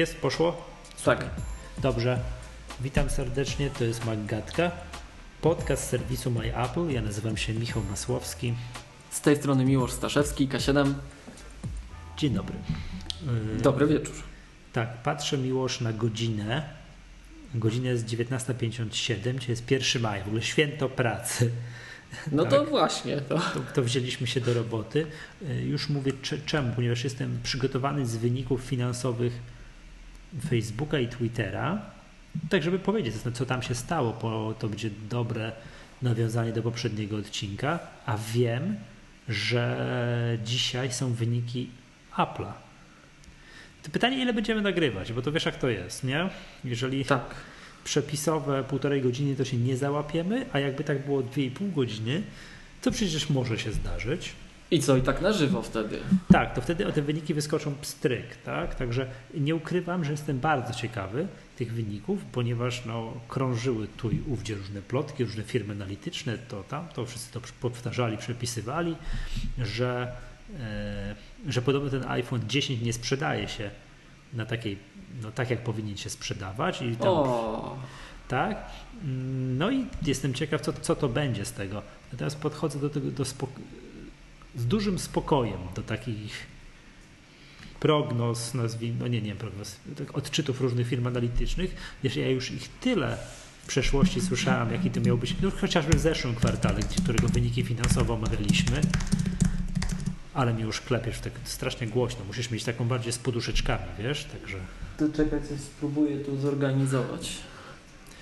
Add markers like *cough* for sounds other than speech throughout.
Jest, poszło? Tak. Dobrze. Witam serdecznie, to jest Maggatka, podcast serwisu My Apple. Ja nazywam się Michał Masłowski. Z tej strony Miłosz Staszewski, K7. Dzień dobry. Yy, Dobry wieczór. Tak, patrzę Miłosz na godzinę. Godzina jest 19.57, dzisiaj jest 1 maja, w ogóle święto pracy. No tak. to właśnie. To. To, to. wzięliśmy się do roboty. Yy, już mówię czemu, ponieważ jestem przygotowany z wyników finansowych Facebooka i Twittera, tak żeby powiedzieć, co tam się stało, bo to będzie dobre nawiązanie do poprzedniego odcinka, a wiem, że dzisiaj są wyniki Apple'a. To pytanie, ile będziemy nagrywać, bo to wiesz jak to jest, nie? Jeżeli tak. przepisowe półtorej godziny to się nie załapiemy, a jakby tak było 2,5 godziny, to przecież może się zdarzyć. I co, i tak na żywo wtedy? Tak, to wtedy te wyniki wyskoczą pstryk, tak? Także nie ukrywam, że jestem bardzo ciekawy tych wyników, ponieważ no, krążyły tu i ówdzie różne plotki, różne firmy analityczne, to tam, to wszyscy to powtarzali, przepisywali, że, e, że podobno ten iPhone 10 nie sprzedaje się na takiej, no tak jak powinien się sprzedawać. I tam, o. Tak? No i jestem ciekaw, co, co to będzie z tego. teraz podchodzę do tego do z dużym spokojem do takich prognoz, nazwijmy, no nie, nie prognoz, tak odczytów różnych firm analitycznych, wiesz, ja już ich tyle w przeszłości słyszałem, jaki to miał być, no chociażby w zeszłym kwartale, którego wyniki finansowo omawialiśmy, ale mi już klepiesz tak strasznie głośno, musisz mieć taką bardziej z poduszeczkami, wiesz, także... To czekaj, coś spróbuję tu zorganizować.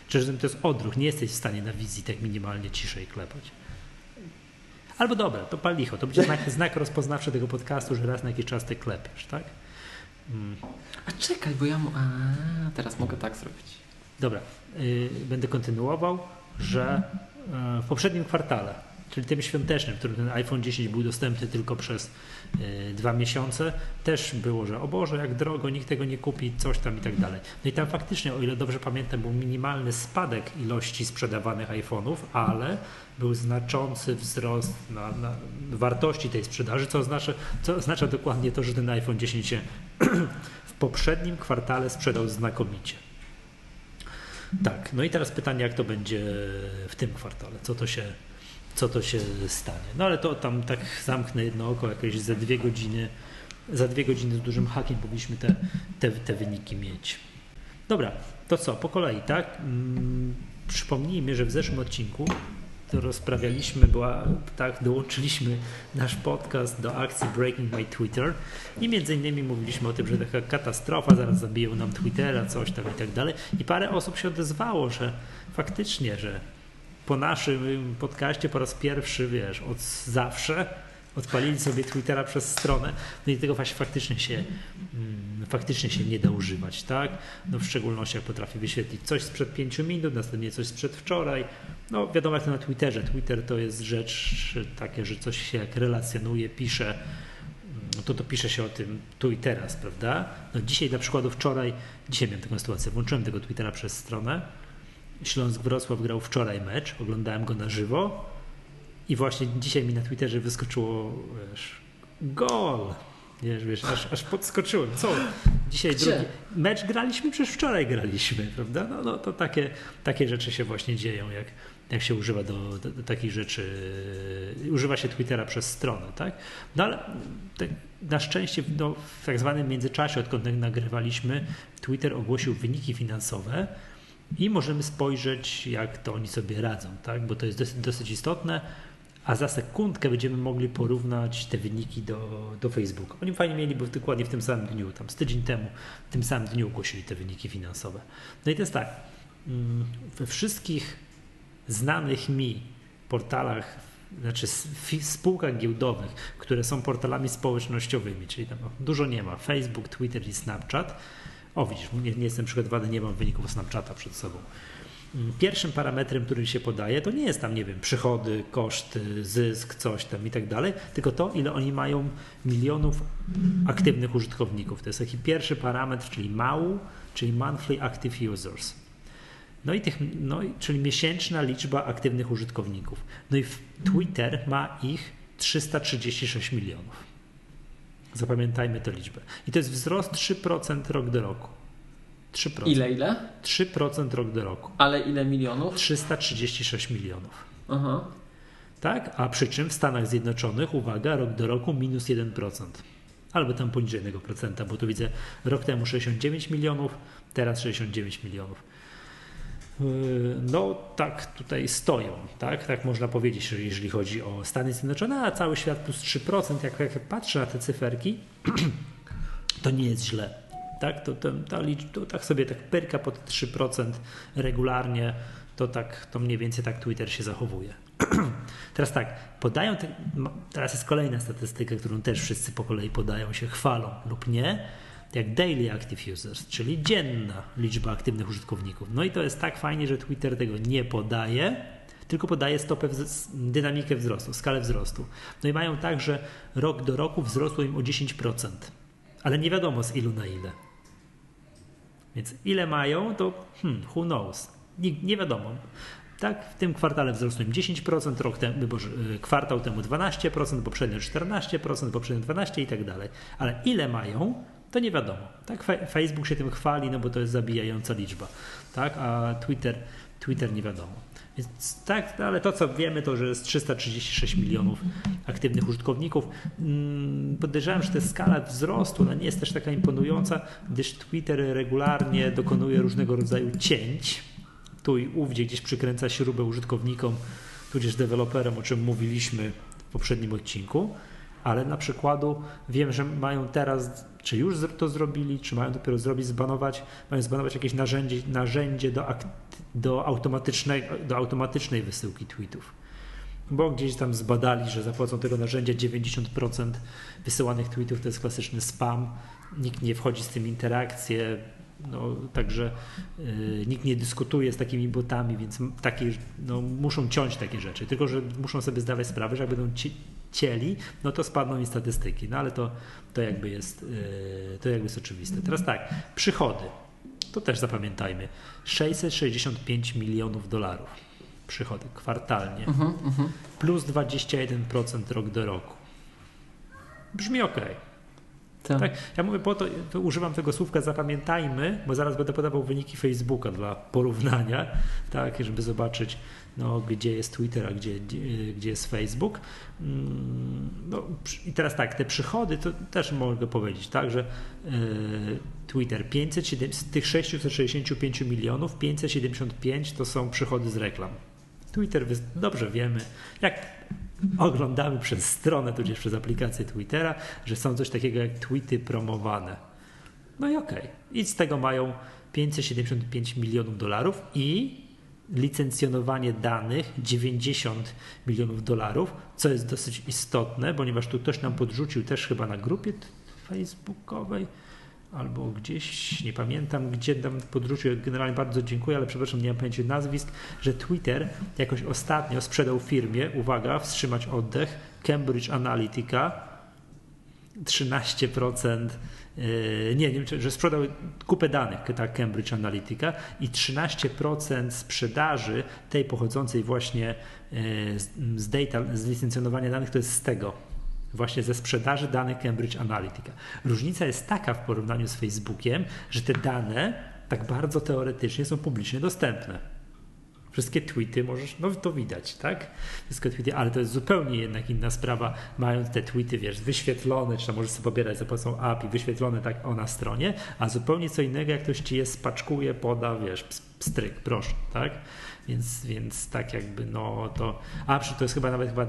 Czy to jest odruch, nie jesteś w stanie na wizji tak minimalnie ciszej klepać. Albo dobra, to pal licho. To będzie znak, znak rozpoznawczy tego podcastu, że raz na jakiś czas ty klepiesz, tak? Mm. A czekaj, bo ja. A, teraz mogę tak zrobić. Dobra, yy, będę kontynuował, że yy, w poprzednim kwartale czyli tym świątecznym, w którym ten iPhone 10 był dostępny tylko przez dwa miesiące, też było, że o Boże, jak drogo, nikt tego nie kupi, coś tam i tak dalej. No i tam faktycznie, o ile dobrze pamiętam, był minimalny spadek ilości sprzedawanych iPhone'ów, ale był znaczący wzrost na, na wartości tej sprzedaży, co oznacza, co oznacza dokładnie to, że ten iPhone 10 się *clears throat* w poprzednim kwartale sprzedał znakomicie. Tak, no i teraz pytanie, jak to będzie w tym kwartale? Co to się co to się stanie. No ale to tam tak zamknę jedno oko, jakieś za dwie godziny, za dwie godziny z dużym hakiem powinniśmy te, te, te wyniki mieć. Dobra, to co, po kolei, tak? Hmm, przypomnijmy, że w zeszłym odcinku to rozprawialiśmy, była, tak, dołączyliśmy nasz podcast do akcji Breaking My Twitter i między innymi mówiliśmy o tym, że taka katastrofa, zaraz zabiją nam Twittera, coś tam i tak dalej. I parę osób się odezwało, że faktycznie, że po naszym podcaście po raz pierwszy, wiesz, od zawsze odpalili sobie Twittera przez stronę, no i tego właśnie faktycznie się, faktycznie się nie da używać, tak? No w szczególności jak potrafi wyświetlić coś sprzed pięciu minut, następnie coś sprzed wczoraj. No wiadomo jak to na Twitterze. Twitter to jest rzecz takie, że coś się jak relacjonuje, pisze, no to to pisze się o tym tu i teraz, prawda? No dzisiaj na przykład wczoraj, dzisiaj miałem taką sytuację, włączyłem tego Twittera przez stronę, Śląsk Wrocław grał wczoraj mecz, oglądałem go na żywo i właśnie dzisiaj mi na Twitterze wyskoczyło wiesz, gol. Wiesz, wiesz, aż, aż podskoczyłem. Co? Dzisiaj Gdzie? drugi mecz graliśmy, przecież wczoraj graliśmy, prawda? No, no to takie, takie rzeczy się właśnie dzieją, jak, jak się używa do, do, do takich rzeczy, używa się Twittera przez stronę, tak? No ale tak, na szczęście no, w tak zwanym międzyczasie, odkąd nagrywaliśmy, Twitter ogłosił wyniki finansowe, i możemy spojrzeć, jak to oni sobie radzą, tak? bo to jest dosyć, dosyć istotne, a za sekundkę będziemy mogli porównać te wyniki do, do Facebooka. Oni fajnie mieli, bo dokładnie w tym samym dniu, tam z tydzień temu, w tym samym dniu ogłosili te wyniki finansowe. No i to jest tak, mm, we wszystkich znanych mi portalach, znaczy spółkach giełdowych, które są portalami społecznościowymi, czyli tam dużo nie ma, Facebook, Twitter i Snapchat, o widzisz, nie, nie jestem przygotowany, nie mam wyników Snapchata przed sobą. Mm, pierwszym parametrem, który się podaje, to nie jest tam, nie wiem, przychody, koszty, zysk, coś tam i tak dalej, tylko to, ile oni mają milionów aktywnych użytkowników. To jest taki pierwszy parametr, czyli MAU, czyli Monthly Active Users. No i tych, no, czyli miesięczna liczba aktywnych użytkowników. No i Twitter ma ich 336 milionów. Zapamiętajmy tę liczbę. I to jest wzrost 3% rok do roku. 3%. Ile, ile? 3% rok do roku. Ale ile milionów? 336 milionów. Aha. Tak? A przy czym w Stanach Zjednoczonych, uwaga, rok do roku minus 1%. Albo tam poniżej 1%, bo tu widzę rok temu 69 milionów, teraz 69 milionów. Yy, No, tak tutaj stoją, tak? Tak można powiedzieć, że jeżeli chodzi o Stany Zjednoczone, a cały świat plus 3%. Jak, jak patrzę na te cyferki, *clears throat* to nie jest źle. Tak, to, to, ta licz, to tak sobie tak pyrka pod 3% regularnie, to tak, to mniej więcej tak Twitter się zachowuje. *clears throat* Teraz tak, podają, te, teraz jest kolejna statystyka, którą też wszyscy po kolei podają, się chwalą lub nie, jak daily active users, czyli dzienna liczba aktywnych użytkowników. No i to jest tak fajnie, że Twitter tego nie podaje, tylko podaje stopę, dynamikę wzrostu, skalę wzrostu. No i mają tak, że rok do roku wzrosło im o 10%, ale nie wiadomo z ilu na ile. Więc ile mają, to hmm, who knows. Nie, nie wiadomo. Tak, w tym kwartale wzrosło im 10%, rok temu, y, kwartał temu 12%, poprzednio 14%, poprzednio 12% i tak dalej. Ale ile mają, to nie wiadomo. Tak, Facebook się tym chwali, no bo to jest zabijająca liczba. Tak, a Twitter, Twitter nie wiadomo. Więc tak, ale to co wiemy, to że jest 336 milionów aktywnych użytkowników. Mm, Podejrzewam, że ta skala wzrostu ona nie jest też taka imponująca, gdyż Twitter regularnie dokonuje różnego rodzaju cięć. Tu i ówdzie gdzieś przykręca śrubę użytkownikom, tudzież deweloperom, o czym mówiliśmy w poprzednim odcinku. Ale na przykładu wiem, że mają teraz, czy już to zrobili, czy mają dopiero zrobić, zbanować, mają zbanować jakieś narzędzie, narzędzie do, do, automatycznej, do automatycznej wysyłki tweetów. Bo gdzieś tam zbadali, że za pomocą tego narzędzia 90% wysyłanych tweetów to jest klasyczny spam, nikt nie wchodzi z tym w interakcje, no, także y, nikt nie dyskutuje z takimi botami, więc takie, no, muszą ciąć takie rzeczy. Tylko, że muszą sobie zdawać sprawę, że jak będą ci, cieli, no to spadną im statystyki. No ale to, to, jakby jest, y, to jakby jest oczywiste. Teraz tak, przychody. To też zapamiętajmy. 665 milionów dolarów. Przychody kwartalnie. Mhm, mhm. Plus 21% rok do roku. Brzmi ok. Tak. Tak, ja mówię po to, to używam tego słówka zapamiętajmy, bo zaraz będę podawał wyniki Facebooka dla porównania, tak, żeby zobaczyć, no, gdzie jest Twitter, a gdzie, gdzie, jest Facebook. Mm, No, I teraz tak, te przychody, to też mogę powiedzieć, tak, że e, Twitter 507, z tych 665 milionów, 575 to są przychody z reklam. Twitter, dobrze wiemy, jak oglądamy przez stronę, tudzież przez aplikację Twittera, że są coś takiego jak tweety promowane. No i okej. I z tego mają 575 milionów dolarów i licencjonowanie danych 90 milionów dolarów, co jest dosyć istotne, ponieważ tu ktoś nam podrzucił też chyba na grupie facebookowej albo gdzieś, nie pamiętam, gdzie tam podrzucił, generalnie bardzo dziękuję, ale przepraszam, nie mam pojęcia nazwisk, że Twitter jakoś ostatnio sprzedał firmie, uwaga, wstrzymać oddech, Cambridge Analytica, 13%, yy, nie, wiem, że sprzedał kupę danych, tak, Cambridge Analytica i 13% sprzedaży tej pochodzącej właśnie z, z data, z licencjonowania danych to jest z tego, właśnie ze sprzedaży danych Cambridge Analytica. Różnica jest taka w porównaniu z Facebookiem, że te dane tak bardzo teoretycznie są publicznie dostępne. Wszystkie tweety możesz, no to widać, tak? Wszystkie tweety, ale to jest zupełnie jednak inna sprawa, mając te tweety, wiesz, wyświetlone, czy tam możesz sobie pobierać za pomocą API, wyświetlone tak o na stronie, a zupełnie co innego, jak ktoś ci je spaczkuje, poda, wiesz, pstryk, proszę, tak? Więc, więc tak jakby, no to, a to jest chyba nawet chyba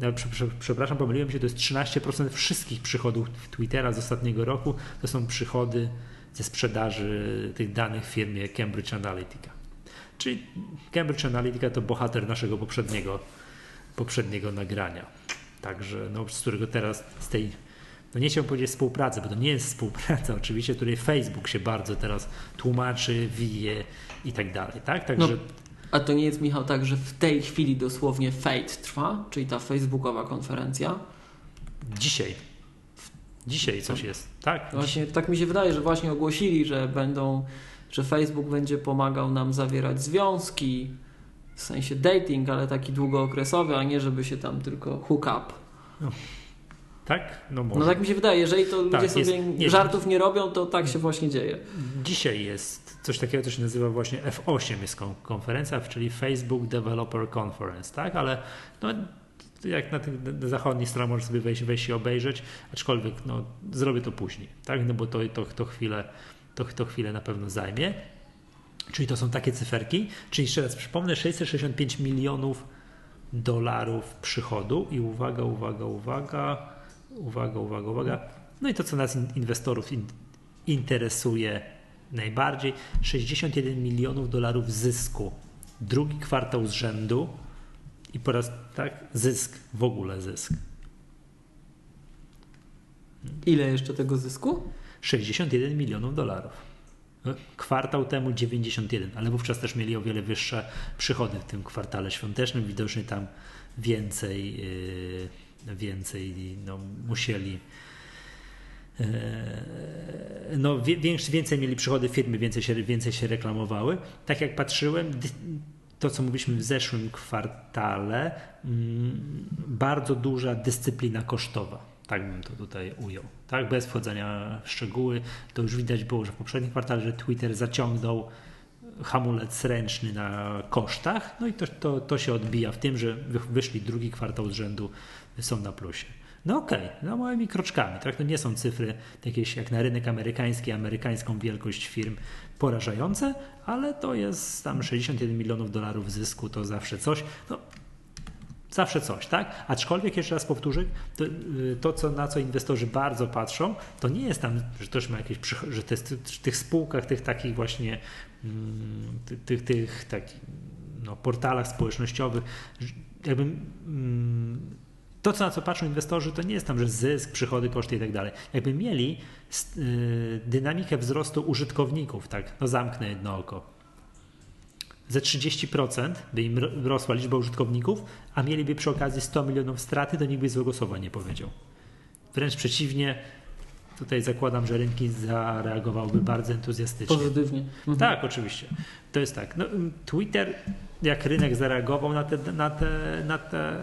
no, prze- prze- przepraszam, pomyliłem się, to jest 13% wszystkich przychodów Twittera z ostatniego roku, to są przychody ze sprzedaży tych danych w firmie Cambridge Analytica. Czyli Cambridge Analytica to bohater naszego poprzedniego, poprzedniego nagrania. Także, no, z którego teraz z tej, no nie chciałbym powiedzieć współpracy, bo to nie jest współpraca *laughs* oczywiście, której Facebook się bardzo teraz tłumaczy, wije i tak dalej, tak? Także No. A to nie jest, Michał, tak, że w tej chwili dosłownie Fate trwa, czyli ta facebookowa konferencja? dzisiaj, dzisiaj coś jest, tak? Właśnie tak mi się wydaje, że właśnie ogłosili, że będą, że Facebook będzie pomagał nam zawierać związki, w sensie dating, ale taki długookresowy, a nie żeby się tam tylko hook up. Tak? No może. No tak mi się wydaje, jeżeli to ludzie Tak, sobie jest- jest- żartów nie robią, to tak się właśnie dzieje. Dzisiaj jest coś takiego, co się nazywa właśnie F8 jest kon- konferencja, czyli Facebook Developer Conference, tak? Ale no, jak na tych na zachodnich stronach możesz sobie wejść, wejść i obejrzeć, aczkolwiek no, zrobię to później, tak? No bo to, to, to, chwilę, to, to chwilę na pewno zajmie. Czyli to są takie cyferki. Czyli jeszcze raz przypomnę, 665 milionów dolarów przychodu i uwaga, uwaga, uwaga, uwaga, uwaga, uwaga. No i to, co nas in- inwestorów in, interesuje najbardziej, 61 milionów dolarów zysku. Drugi kwartał z rzędu i po raz tak, zysk, w ogóle zysk. Ile jeszcze tego zysku? 61 milionów dolarów. No, Kwartał temu 91, ale wówczas też mieli o wiele wyższe przychody w tym kwartale świątecznym. Widocznie tam więcej, yy, więcej no, musieli. yy, No, więcej mieli przychody firmy, więcej się, więcej się reklamowały. Tak jak patrzyłem, to co mówiliśmy w zeszłym kwartale, mm, bardzo duża dyscyplina kosztowa. Tak bym to tutaj ujął. Tak, bez wchodzenia w szczegóły, to już widać było, że w poprzednim kwartale, że Twitter zaciągnął hamulec ręczny na kosztach, no i to, to, to się odbija w tym, że wy- wyszli drugi kwartał z rzędu, są na plusie. No okej, no małymi kroczkami, tak? To nie są cyfry jakieś jak na rynek amerykański, amerykańską wielkość firm porażające, ale to jest tam 61 milionów dolarów zysku, to zawsze coś. No, Zawsze coś, tak? Aczkolwiek jeszcze raz powtórzę, to, y, to co, na co inwestorzy bardzo patrzą, to nie jest tam, że ktoś ma jakieś, że jest w tych spółkach, tych takich właśnie, mm, ty- tych, tych takich, no, portalach społecznościowych, jakby mm, to, co na co patrzą inwestorzy, to nie jest tam, że zysk, przychody, koszty i tak dalej. Jakby mieli y, dynamikę wzrostu użytkowników, tak, no zamknę jedno oko, ze 30% by im ro- rosła liczba użytkowników, a mieliby przy okazji 100 milionów straty, to nikt by złego słowa nie powiedział. Wręcz przeciwnie, tutaj zakładam, że rynki zareagowałyby bardzo entuzjastycznie. Pozytywnie. Mhm. Tak, oczywiście. To jest tak. No, ym, Twitter, jak rynek zareagował na te, na te, na te,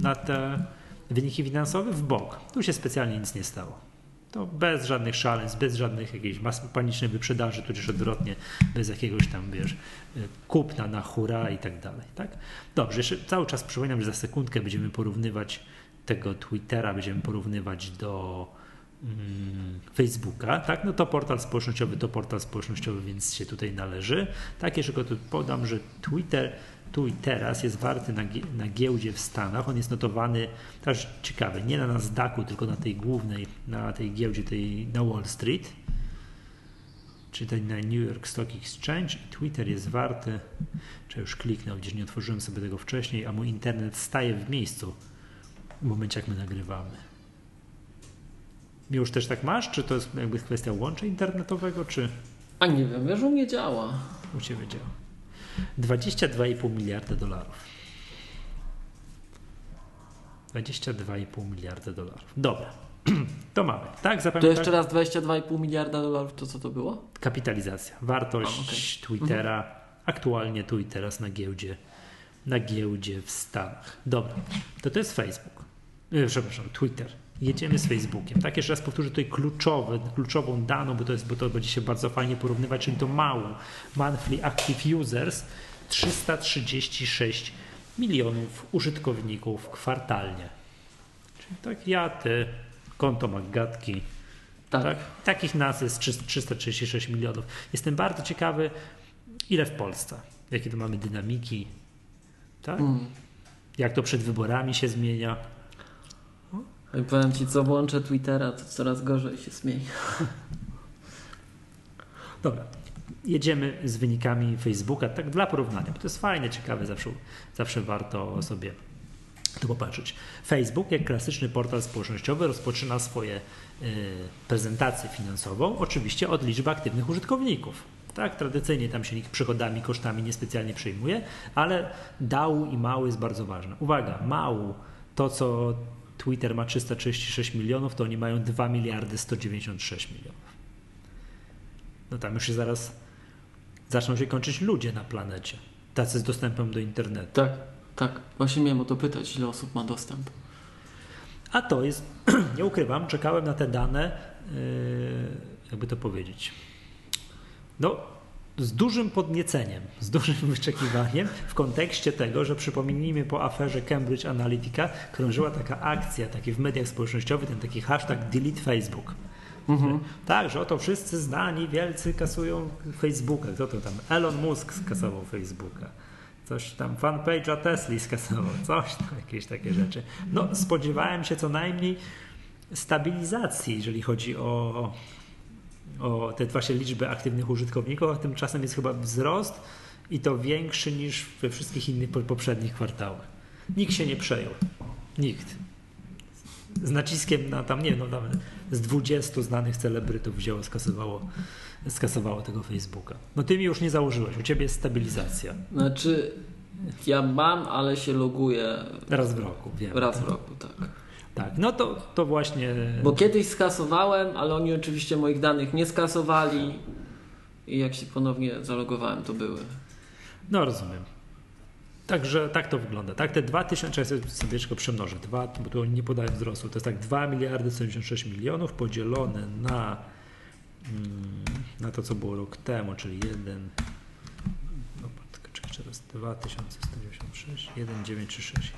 na te wyniki finansowe w bok. Tu się specjalnie nic nie stało. To bez żadnych szaleństw, bez żadnych jakiejś panicznej wyprzedaży, tudzież odwrotnie, bez jakiegoś tam, wiesz, y, kupna na hura i tak dalej, tak? Dobrze, jeszcze cały czas przypominam, że za sekundkę będziemy porównywać tego Twittera, będziemy porównywać do mm, Facebooka, tak? No to portal społecznościowy to portal społecznościowy, więc się tutaj należy. Tak, jeszcze go tu podam, że Twitter tu i teraz jest warty na, na giełdzie w Stanach. On jest notowany, też ciekawe, nie na Nasdaqu, tylko na tej głównej, na tej giełdzie tej na Wall Street, czyli tej na New York Stock Exchange. I Twitter jest warty, czy już kliknął, gdzieś nie otworzyłem sobie tego wcześniej, a mój internet staje w miejscu w momencie, jak my nagrywamy. Już też tak masz? Czy to jest jakby kwestia łącza internetowego, czy A nie wiem, wiesz, u mnie działa. u Ciebie działa? 22,5 miliarda dolarów. 22,5 miliarda dolarów. Dobra, *clears throat* to mamy. Tak, To zapamiętam. jeszcze raz 22,5 miliarda dolarów, to co to było? Kapitalizacja, wartość A, okej. Twittera aktualnie tu i teraz na giełdzie, na giełdzie w Stanach. Dobra, to to jest Facebook. E, Przepraszam, Twitter. Jedziemy z Facebookiem. Tak, jeszcze raz powtórzę tutaj kluczowe, kluczową daną, bo to, jest, bo to będzie się bardzo fajnie porównywać, czyli to mało. Monthly Active Users 336 milionów użytkowników kwartalnie. Czyli tak ja, ty, konto Maggatki, Tak. tak? Takich nas jest 300 336 milionów. Jestem bardzo ciekawy, ile w Polsce, jakie to mamy dynamiki, tak? Mm. jak to przed wyborami się zmienia. I powiem Ci, co włączę Twittera, to coraz gorzej się zmieni. *laughs* Dobra, jedziemy z wynikami Facebooka, tak dla porównania, bo to jest fajne, ciekawe, zawsze, zawsze warto sobie tu popatrzeć. Facebook, jak klasyczny portal społecznościowy, rozpoczyna swoje y, prezentację finansową, oczywiście od liczby aktywnych użytkowników. Tak, tradycyjnie tam się nikt przychodami, kosztami niespecjalnie przejmuje, ale dał i mały jest bardzo ważne. Uwaga, mału, to co Twitter ma 336 milionów, to oni mają 2 miliardy 196 milionów. No tam już się zaraz zaczną się kończyć ludzie na planecie. Tacy z dostępem do internetu. Tak, tak. Właśnie miałem o to pytać, ile osób ma dostęp. A to jest, *clears throat* nie ukrywam, czekałem na te dane, yy, jakby to powiedzieć. No, z dużym podnieceniem, z dużym *laughs* wyczekiwaniem w kontekście tego, że przypomnijmy po aferze Cambridge Analytica krążyła taka akcja, taki w mediach społecznościowych, ten taki hashtag delete Facebook. Mhm. Tak, że oto wszyscy znani, wielcy kasują Facebooka. Kto to tam? Elon Musk skasował Facebooka. Coś tam, fanpage'a Tesla skasował, *laughs* coś tam, jakieś takie rzeczy. No, spodziewałem się co najmniej stabilizacji, jeżeli chodzi o, o te właśnie liczby aktywnych użytkowników, a tymczasem jest chyba wzrost i to większy niż we wszystkich innych poprzednich kwartałach. Nikt się nie przejął. Nikt. Z naciskiem na tam, nie no z 20 znanych celebrytów wzięło, skasowało, skasowało tego Facebooka. No ty mi już nie założyłeś, u ciebie jest stabilizacja. Znaczy, ja mam, ale się loguję. Raz w roku, wiem. Raz w roku, tak. Tak, no to, to właśnie. Bo kiedyś skasowałem, ale oni oczywiście moich danych nie skasowali i jak się ponownie zalogowałem, to były. No rozumiem. Także tak to wygląda. Tak, te 2000, ja sobie tylko przemnożę, 2, bo tu oni nie podają wzrostu, to jest tak 2 miliardy 76 milionów podzielone na, mm, na to, co było rok temu, czyli 1, no, czekaj, jeszcze raz, 2196, 1936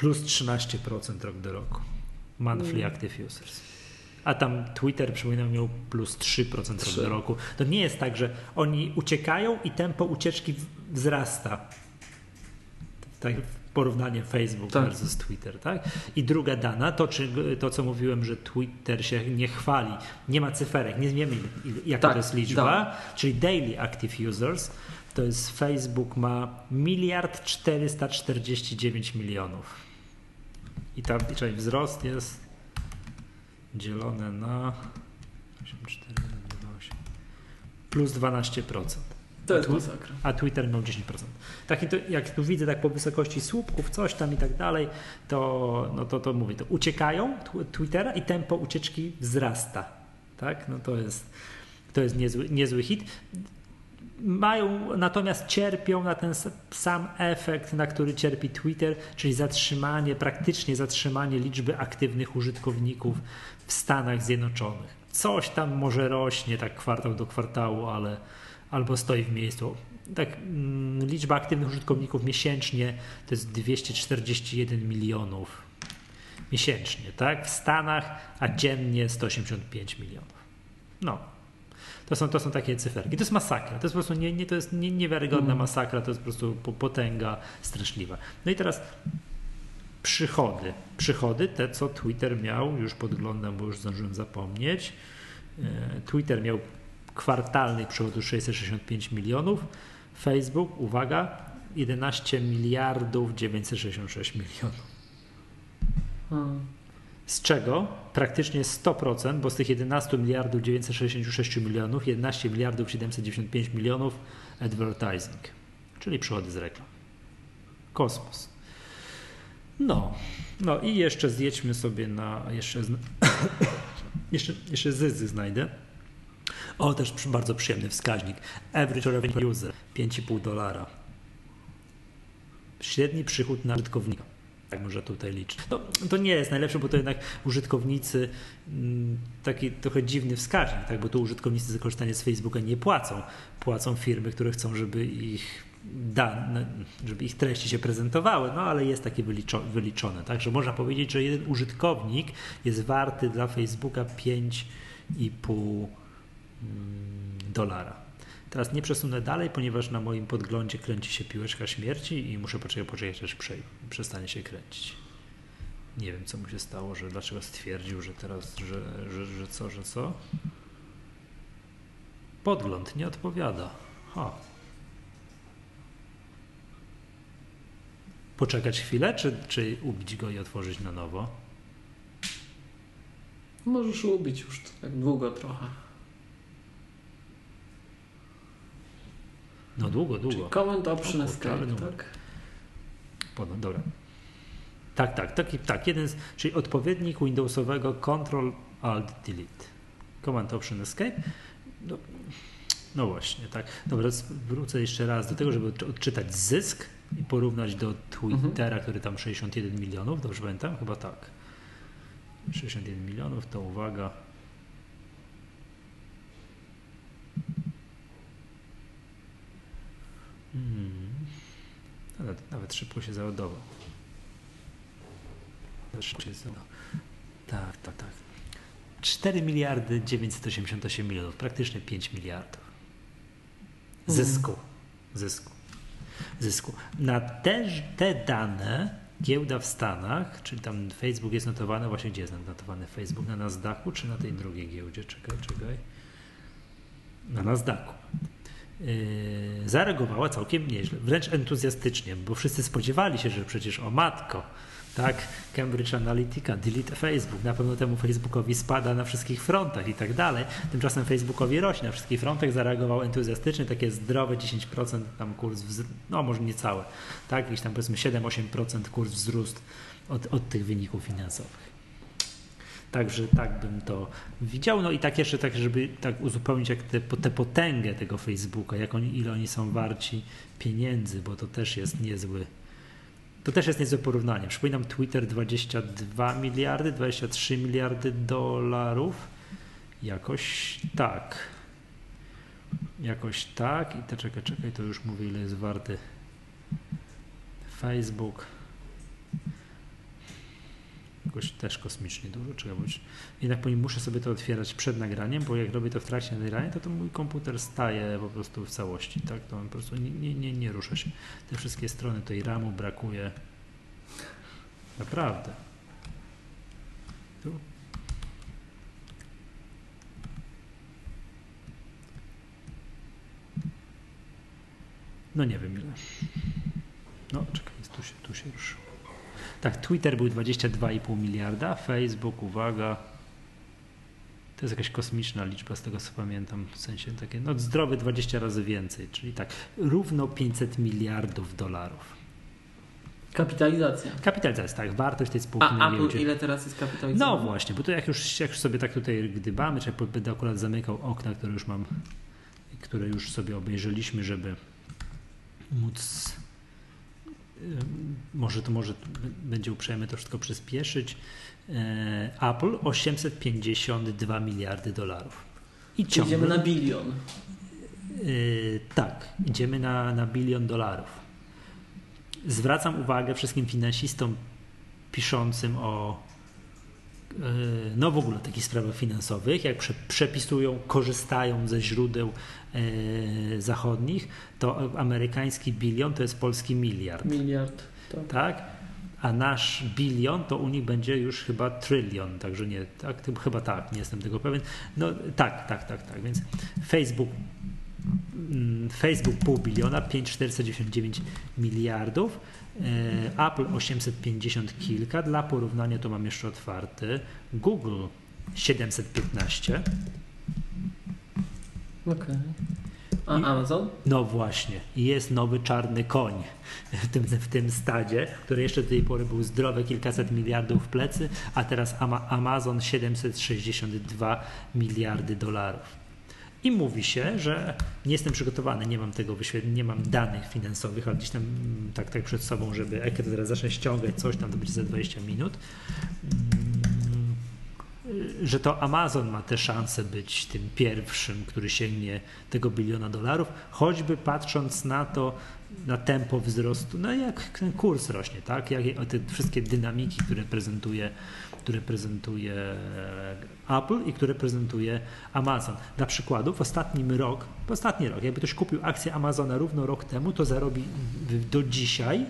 plus 13% rok do roku. Monthly mm. active users. A tam Twitter, przypominam, miał plus 3% 3. rok do roku. To nie jest tak, że oni uciekają i tempo ucieczki wzrasta. Tak, porównanie Facebook tak. versus Twitter, tak? I druga dana, to, czy, to co mówiłem, że Twitter się nie chwali, nie ma cyferek, nie wiemy jaka tak, to jest liczba, da. czyli daily active users, to jest Facebook ma miliard 449 milionów. I tam, czyli wzrost jest dzielone na 84, plus 12%. To jest masakra. A Twitter miał 10%. Tak, jak tu widzę tak po wysokości słupków, coś tam i tak dalej, to, no to, to mówię, to uciekają Twittera i tempo ucieczki wzrasta. Tak? No to jest, to jest niezły, niezły hit mają, natomiast cierpią na ten sam efekt, na który cierpi Twitter, czyli zatrzymanie, praktycznie zatrzymanie liczby aktywnych użytkowników w Stanach Zjednoczonych. Coś tam może rośnie tak kwartał do kwartału, ale albo stoi w miejscu. Tak, mm, liczba aktywnych użytkowników miesięcznie to jest 241 milionów miesięcznie, tak? W Stanach, a dziennie 185 milionów. No, to są, to są takie cyferki. To jest masakra. To jest po prostu nie, nie, to jest nie, niewiarygodna mm. masakra, to jest po prostu potęga straszliwa. No i teraz przychody. Przychody, te co Twitter miał, już podglądam, bo już zdążyłem zapomnieć. E, Twitter miał kwartalnych przychodów 665 milionów. Facebook, uwaga, 11 miliardów 966 milionów. Hmm z czego praktycznie 100%, bo z tych 11 miliardów 966 milionów, 11 miliardów 795 milionów advertising, czyli przychody z reklam. Kosmos. No, no i jeszcze zjedźmy sobie na, jeszcze, *coughs* jeszcze, jeszcze zyzy znajdę. O, też bardzo przyjemny wskaźnik. Average revenue user 5,5 dolara. Średni przychód na użytkownika tak może tutaj liczyć. No, to nie jest najlepsze, bo to jednak użytkownicy mm, taki trochę dziwny wskaźnik, tak? bo tu użytkownicy za korzystanie z Facebooka nie płacą. Płacą firmy, które chcą, żeby ich dane, żeby ich treści się prezentowały, no ale jest takie wyliczone. Także można powiedzieć, że jeden użytkownik jest warty dla Facebooka 5,5 mm, dolara. Teraz nie przesunę dalej, ponieważ na moim podglądzie kręci się piłeczka śmierci i muszę poczekać, poczekać aż przestanie się kręcić. Nie wiem, co mu się stało, że dlaczego stwierdził, że teraz, że, że, że co, że co. Podgląd nie odpowiada. Ha. Poczekać chwilę, czy, czy ubić go i otworzyć na nowo? Możesz ubić już tak długo trochę. No długo, długo. Czyli comment option escape, tak? Dobra. Tak, tak, taki, tak, jeden z, czyli odpowiednik Windowsowego Control Alt Delete. Command Option Escape. No, no właśnie, tak. Dobra, wrócę jeszcze raz do tego, żeby odczytać zysk i porównać do Twittera, mhm. który tam 61 milionów, dobrze pamiętam? Chyba tak. 61 milionów, to uwaga. Hmm. Nawet, nawet szybko się załadował. Tak, tak, tak. 4 miliardy 988 milionów, praktycznie 5 miliardów. Zysku. Zysku. Zysku. Na te, te dane giełda w Stanach, czyli tam Facebook jest notowany, właśnie gdzie jest notowany Facebook? Na Nasdaqu czy na tej drugiej giełdzie? Czekaj, czekaj. Na Nasdaqu. Yy, zareagowała całkiem nieźle, wręcz entuzjastycznie, bo wszyscy spodziewali się, że przecież o matko, tak, Cambridge Analytica, delete Facebook, na pewno temu Facebookowi spada na wszystkich frontach i tak dalej. Tymczasem Facebookowi rośnie na wszystkich frontach, zareagował entuzjastycznie, takie zdrowe 10% tam kurs, no może nie całe, tak, jakieś tam powiedzmy 7-8% kurs wzrost od, od tych wyników finansowych. Także tak bym to widział. No i tak jeszcze, tak, żeby tak uzupełnić jak te, tę potęgę tego Facebooka, jak oni, ile oni są warci pieniędzy, bo to też jest niezły. To też jest niezłe porównanie. Przypominam, Twitter 22 miliardy, 23 miliardy dolarów. Jakoś tak. Jakoś tak. I to czekaj, czekaj, to już mówię, ile jest warty Facebook jakoś też kosmicznie dużo trzeba być. Jednak muszę sobie to otwierać przed nagraniem, bo jak robię to w trakcie nagrania, to, to mój komputer staje po prostu w całości, tak? To on po prostu nie, nie, nie, nie rusza się. Te wszystkie strony tej ramu brakuje. Naprawdę. Tu. No nie wiem ile. No czekaj, tu się, tu się ruszyło. Tak, Twitter był 22,5 miliarda, Facebook, uwaga, to jest jakaś kosmiczna liczba, z tego co pamiętam, w sensie takie, no zdrowy 20 razy więcej, czyli tak, równo 500 miliardów dolarów. Kapitalizacja. Kapitalizacja, tak, wartość tej spółki. A Apple ile teraz jest kapitalizacja? No właśnie, bo to jak już, jak już sobie tak tutaj gdybamy, czy będę akurat zamykał okna, które już mam, które już sobie obejrzeliśmy, żeby móc może to może będzie uprzejme to wszystko przyspieszyć. E, Apple 852 miliardy dolarów. I ciągle, idziemy na bilion. Yy, tak, idziemy na, na bilion dolarów. Zwracam uwagę wszystkim finansistom piszącym o no w ogóle takich sprawach finansowych, jak przepisują, korzystają ze źródeł e, zachodnich, to amerykański bilion to jest polski miliard. Miliard, tak. tak? A nasz bilion to u nich będzie już chyba trylion, także nie, tak, chyba tak, nie jestem tego pewien. No tak, tak, tak, tak, więc Facebook mm, Facebook pół biliona, 5,499 miliardów, E, Apple 850 kilka, dla porównania to mam jeszcze otwarty. Google 715. Okej. Okay. A Amazon? No właśnie. Jest nowy czarny koń w tym, w tym stadzie, który jeszcze do tej pory był zdrowy, kilkaset miliardów w plecy, a teraz Amazon 762 miliardy dolarów. I mówi się, że nie jestem przygotowany, nie mam tego nie mam danych finansowych, ale gdzieś tam mm, tak, tak przed sobą, żeby ekran teraz zacznę ściągać coś tam, to będzie za 20 minut, mm, że to Amazon ma tę szansę być tym pierwszym, który sięgnie tego biliona dolarów, choćby patrząc na to, na tempo wzrostu, no jak ten kurs rośnie, tak? Jak te wszystkie dynamiki, które prezentuje które prezentuje Apple i które prezentuje Amazon. Dla przykładu w ostatnim rok, w ostatni rok, jakby ktoś kupił akcję Amazona równo rok temu, to zarobi do dzisiaj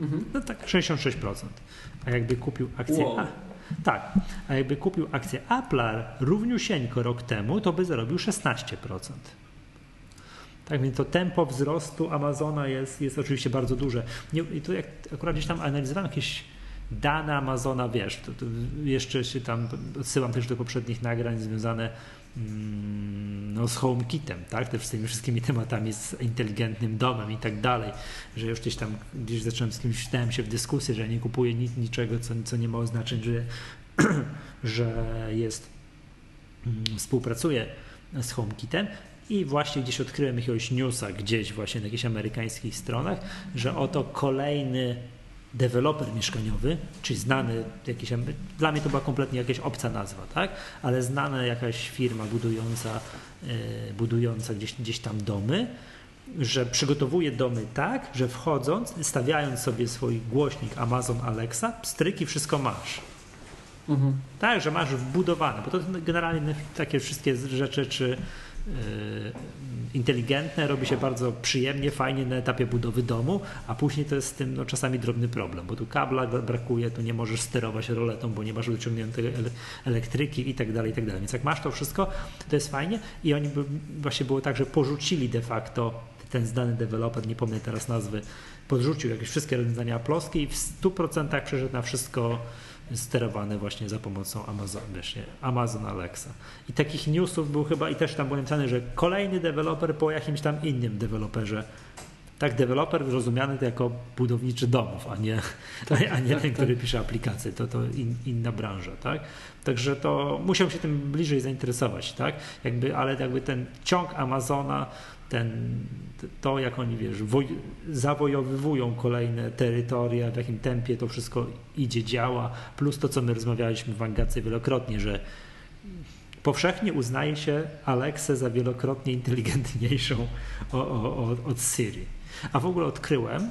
mhm. no tak 66%. A jakby kupił akcję wow. A, tak, a jakby kupił akcję Apple równiusieńko rok temu, to by zarobił 16%. Tak więc to tempo wzrostu Amazona jest, jest oczywiście bardzo duże. Nie, I to jak akurat gdzieś tam analizowałem jakieś dane Amazona, wiesz, to, to jeszcze się tam odsyłam też do poprzednich nagrań związane mm, no, z HomeKitem, tak, też z tymi wszystkimi tematami, z inteligentnym domem i tak dalej, że już gdzieś tam, gdzieś zacząłem z kimś, wstałem się w dyskusję, że nie kupuję nic, niczego, co, co nie ma oznaczeń, że, *clears throat* że jest, mm, współpracuję z HomeKitem I właśnie gdzieś odkryłem jakiegoś newsa, gdzieś właśnie na jakichś amerykańskich stronach, że oto kolejny deweloper mieszkaniowy, czyli znany jakiś, dla mnie to była kompletnie jakaś obca nazwa, tak? ale znana jakaś firma budująca, yy, budująca gdzieś, gdzieś tam domy, że przygotowuje domy tak, że wchodząc, stawiając sobie swój głośnik Amazon Alexa, stryki, wszystko masz. Mhm. Tak, że masz wbudowane, bo to generalnie takie wszystkie rzeczy, czy inteligentne robi się bardzo przyjemnie, fajnie na etapie budowy domu, a później to jest z tym no, czasami drobny problem, bo tu kabla brakuje, tu nie możesz sterować roletą, bo nie masz dociągniętej elektryki i tak dalej, i tak dalej. Więc jak masz to wszystko, to jest fajnie i oni by, właśnie było tak, że porzucili de facto ten znany deweloper, nie pomnę teraz nazwy, podrzucił jakieś wszystkie rozwiązania ploskie i w 100% przeszedł na wszystko sterowane właśnie za pomocą Amazon, właśnie Amazon Alexa. I takich newsów był chyba, i też tam było napisane, że kolejny deweloper po jakimś tam innym deweloperze. Tak, deweloper rozumiany jako budowniczy domów, a nie, *laughs* tak, a nie tak, ten, tak. który pisze aplikacje. To, to in, inna branża, tak? Także to musiał się tym bliżej zainteresować, tak? Jakby, ale jakby ten ciąg Amazona ten, to, jak oni wiesz, woj, zawojowywują kolejne terytoria, w jakim tempie to wszystko idzie, działa, plus to, co my rozmawialiśmy w Angace wielokrotnie, że powszechnie uznaje się Alexę za wielokrotnie inteligentniejszą o, o, od Siri. A w ogóle odkryłem,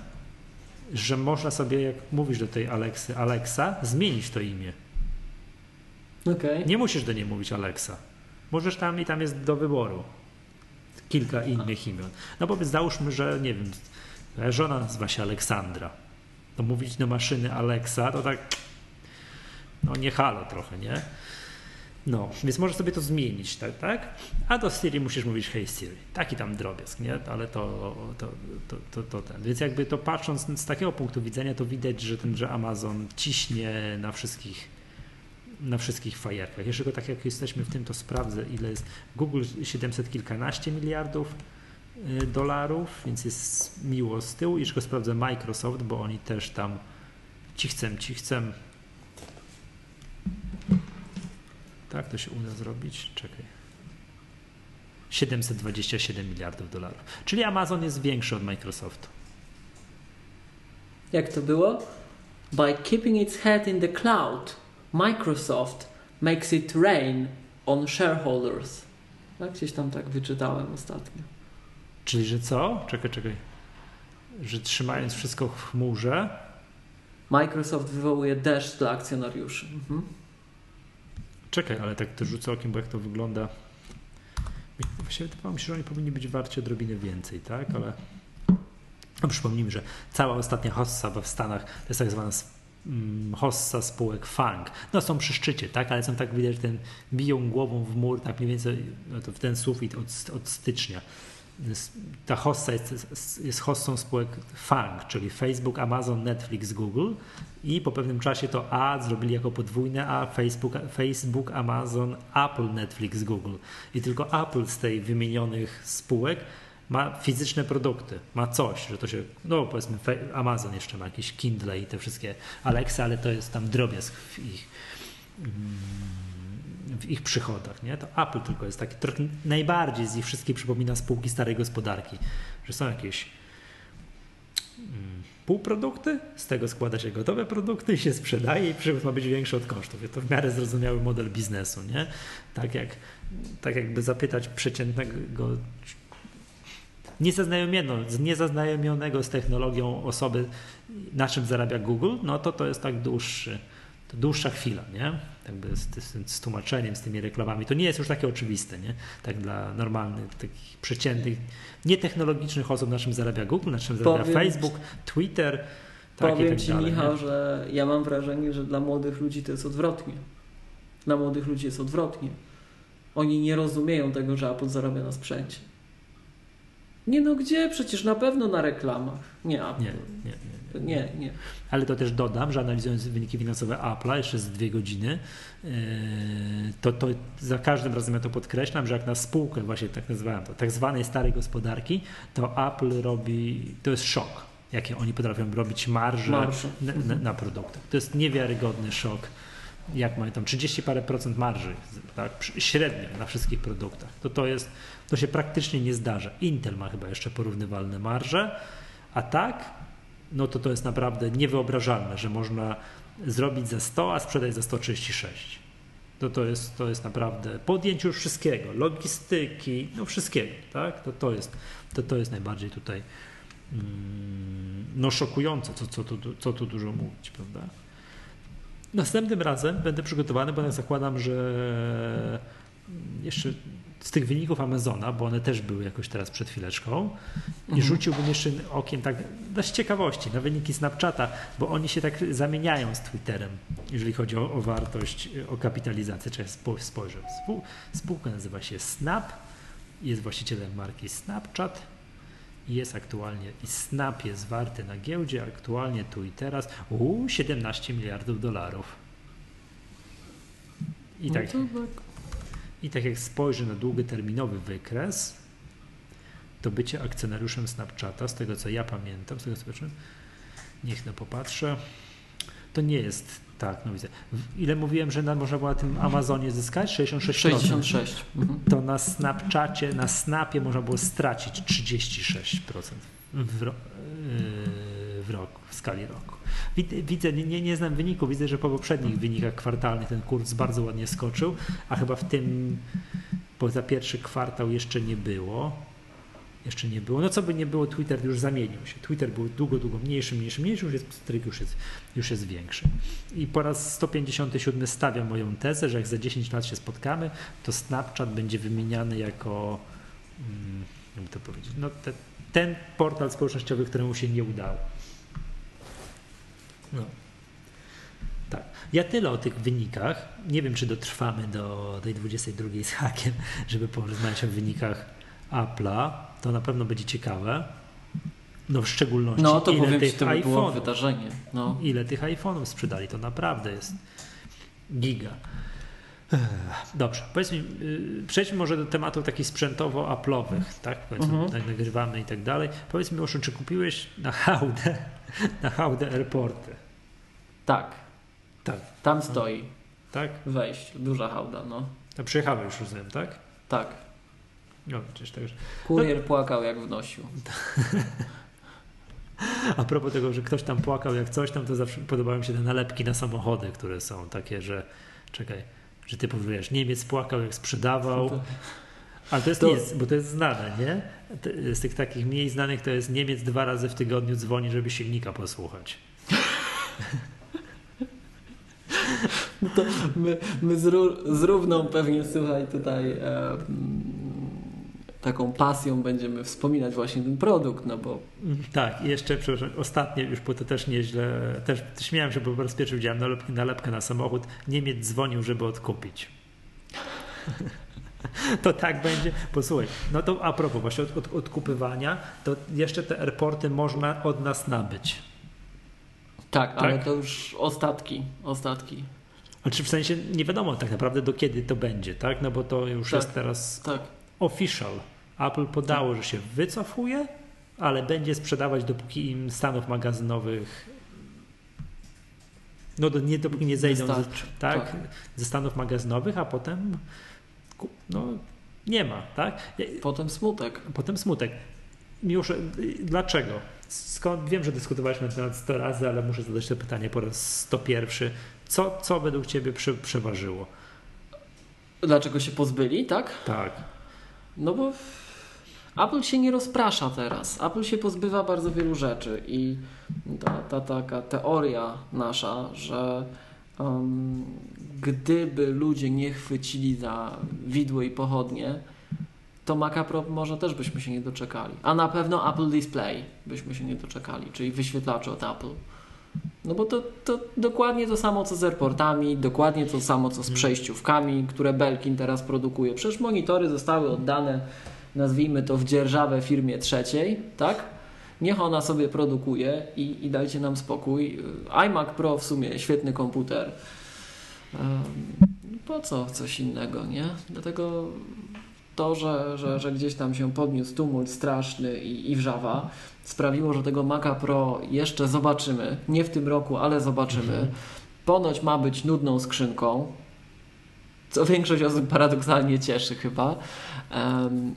że można sobie, jak mówisz do tej Alexy, Alexa, zmienić to imię. Okay. Nie musisz do niej mówić Alexa. Możesz tam i tam jest do wyboru kilka innych imion. No bo załóżmy, że nie wiem, żona nazywa się Aleksandra. To mówić do maszyny Alexa, to tak no nie halo trochę, nie? No, więc możesz sobie to zmienić, tak, tak? A do Siri musisz mówić hey Siri. Taki tam drobiazg, nie? Ale to, to, to, to, to ten. Więc jakby to patrząc z takiego punktu widzenia, to widać, że ten, że Amazon ciśnie na wszystkich na wszystkich fajerkach. Jeszcze go tak jak jesteśmy w tym, to sprawdzę, ile jest. Google 700 kilkanaście miliardów y, dolarów, więc jest miło z tyłu. Jeszcze go sprawdzę Microsoft, bo oni też tam ci chcę, ci chcę. Tak to się uda zrobić. Czekaj. 727 miliardów dolarów. Czyli Amazon jest większy od Microsoftu. Jak to było? By keeping its head in the cloud. Microsoft makes it rain on shareholders. Tak, gdzieś tam tak wyczytałem ostatnio. Czyli, że co? Czekaj, czekaj. Że trzymając wszystko w chmurze. Microsoft wywołuje deszcz dla akcjonariuszy. Mhm. Czekaj, ale tak to rzucę okiem, bo jak to wygląda. Właściwie wydawało mi się, że oni powinni być warci odrobinę więcej, tak? Ale no, przypomnijmy, że cała ostatnia hossa w Stanach to jest tak zwana hossa spółek FANG. No są przy szczycie, tak, ale są tak widać, ten biją głową w mur, tak mniej więcej no w ten sufit od, od stycznia. Ta hossa jest, jest hossą spółek FANG, czyli Facebook, Amazon, Netflix, Google i po pewnym czasie to A zrobili jako podwójne A, Facebook, Facebook, Amazon, Apple, Netflix, Google. I tylko Apple z tej wymienionych spółek ma fizyczne produkty, ma coś, że to się, no powiedzmy Amazon jeszcze ma jakieś Kindle i te wszystkie Alexa, ale to jest tam drobiazg w ich, mm, w ich przychodach, nie? To Apple tylko jest taki trochę najbardziej z nich wszystkich przypomina spółki starej gospodarki, że są jakieś mm, półprodukty, z tego składa się gotowe produkty i się sprzedaje i przychód ma być większy od kosztów. To w miarę zrozumiały model biznesu, nie? Tak jak tak jakby zapytać przeciętnego niezaznajomionego z technologią osoby, na czym zarabia Google, no to to jest tak dłuższy, to dłuższa chwila, nie? Jakby z, z, z, tłumaczeniem, z tymi reklamami. To nie jest już takie oczywiste, nie? Tak dla normalnych, takich przeciętnych, nietechnologicznych osób, na czym zarabia Google, na czym zarabia Powiem Facebook, Twitter. Tak, powiem tak Ci, dalej, Michał, nie? że ja mam wrażenie, że dla młodych ludzi to jest odwrotnie. Dla młodych ludzi jest odwrotnie. Oni nie rozumieją tego, że Apple zarabia na sprzęcie. Nie no gdzie? Przecież na pewno na reklamach. Nie Apple. Nie, nie, nie. nie, nie. Ale to też dodam, że analizując wyniki finansowe Apple'a jeszcze z dwie godziny, yy, to, to za każdym razem ja to podkreślam, że jak na spółkę właśnie tak nazywałem to, tak zwanej starej gospodarki, to Apple robi, to jest szok, jakie oni potrafią robić marże na, na, na produktach. To jest niewiarygodny szok jak mają tam 30 parę procent marży, tak, średnio na wszystkich produktach, to to jest, to się praktycznie nie zdarza. Intel ma chyba jeszcze porównywalne marże, a tak, no to to jest naprawdę niewyobrażalne, że można zrobić za 100, a sprzedać za 136. To, to, jest, to jest naprawdę podjęcie już wszystkiego, logistyki, no wszystkiego, tak? To, to, jest, to, to jest najbardziej tutaj mm, no szokujące, co, co, tu, co tu dużo mówić, prawda? Następnym razem będę przygotowany, bo ja zakładam, że jeszcze z tych wyników Amazona, bo one też były jakoś teraz przed chwileczką, i mhm. rzuciłbym jeszcze okiem tak z ciekawości na wyniki Snapchata, bo oni się tak zamieniają z Twitterem, jeżeli chodzi o, o wartość, o kapitalizację. Trzeba spojrzeć. Spółka nazywa się Snap, jest właścicielem marki Snapchat jest aktualnie i Snap jest warty na giełdzie aktualnie tu i teraz u 17 miliardów dolarów. I no tak, tak, I tak jak spojrzę na długoterminowy wykres, to bycie akcjonariuszem Snapchata, z tego co ja pamiętam, z tego co patrzę, niech no popatrzę, to nie jest tak, no widzę. Ile mówiłem, że na, można było na tym Amazonie zyskać? 66%. 66. Mhm. To na Snapchacie, na Snapie można było stracić 36% w, ro, yy, w roku, w skali roku. Widzę, nie, nie znam wyniku, widzę, że po poprzednich wynikach kwartalnych ten kurs bardzo ładnie skoczył, a chyba w tym, poza pierwszy kwartał jeszcze nie było jeszcze nie było. No co by nie było, Twitter już zamienił się. Twitter był długo, długo mniejszy, mniejszy, mniejszy, już jest, już jest, już jest większy. I po raz 157 stawiam moją tezę, że jak za 10 lat się spotkamy, to Snapchat będzie wymieniany jako, hmm, jak to powiedzieć, no te, ten portal społecznościowy, któremu się nie udało. No. Tak. Ja tyle o tych wynikach. Nie wiem, czy dotrwamy do tej 22 z hakiem, żeby porozmawiać o wynikach Apple'a to na pewno będzie ciekawe. No w szczególności no, to ile powiem tych ci, to by było wydarzenie. No. Ile tych iPhone'ów sprzedali, to naprawdę jest giga. Dobrze, powiedzmy, przejdźmy może do tematów takich sprzętowo-aplowych, tak? Powiedzmy, mhm. tak nagrywamy i tak dalej. Powiedz mi, Oszu, czy kupiłeś na hałdę, *laughs* na hałdę airporty? Tak. Tak. Tam stoi. Tak? Wejść, duża hałda, no. To przyjechałeś już, rozumiem, tak? Tak. No, przecież to już... Kurier no... płakał jak wnosił. A propos tego, że ktoś tam płakał jak coś tam, to zawsze podobały mi się te nalepki na samochody, które są takie, że czekaj, że ty powiesz, Niemiec płakał jak sprzedawał. Ale to jest to... nic, bo to jest znane, nie? Z tych takich mniej znanych to jest Niemiec dwa razy w tygodniu dzwoni, żeby silnika posłuchać. No to my, my z, z równą pewnie, słuchaj, tutaj e, taką pasją będziemy wspominać właśnie ten produkt, no bo... Tak, i jeszcze przepraszam, ostatnie już, bo to też nieźle, też śmiałem się, bo po raz pierwszy widziałem nalepkę, nalepkę na samochód, Niemiec dzwonił, żeby odkupić. *laughs* to tak będzie. Posłuchaj, no to a propos właśnie od, od, odkupywania, to jeszcze te airporty można od nas nabyć. Tak, tak? ale to już ostatki, ostatki. Znaczy w sensie nie wiadomo tak naprawdę do kiedy to będzie, tak? No bo to już tak, jest teraz tak. official. Apple podało, że się wycofuje, ale będzie sprzedawać dopóki im stanów magazynowych no do, nie dopóki nie zejdą ze, tak, tak, ze stanów magazynowych, a potem no, nie ma, tak? Potem smutek. Potem smutek. Już dlaczego? Skąd wiem, że dyskutowaliśmy na temat 100 razy, ale muszę zadać to pytanie po raz 101. Co, co według Ciebie prze, przeważyło? Dlaczego się pozbyli, tak? Tak. No bo Apple się nie rozprasza teraz. Apple się pozbywa bardzo wielu rzeczy i ta, ta taka teoria nasza, że um, gdyby ludzie nie chwycili za widły i pochodnie, to Maca Pro może też byśmy się nie doczekali. A na pewno Apple Display byśmy się nie doczekali, czyli wyświetlacze od Apple. No bo to, to dokładnie to samo co z airportami, dokładnie to samo co z mhm. przejściówkami, które Belkin teraz produkuje. Przecież monitory zostały oddane nazwijmy to w dzierżawę firmie trzeciej, tak? Niech ona sobie produkuje i, i dajcie nam spokój. iMac Pro w sumie świetny komputer. Po co coś innego, nie? Dlatego to, że, że, że gdzieś tam się podniósł tumult straszny i, i wrzawa, sprawiło, że tego Maca Pro jeszcze zobaczymy. Nie w tym roku, ale zobaczymy. ponoć ma być nudną skrzynką, co większość osób paradoksalnie cieszy chyba.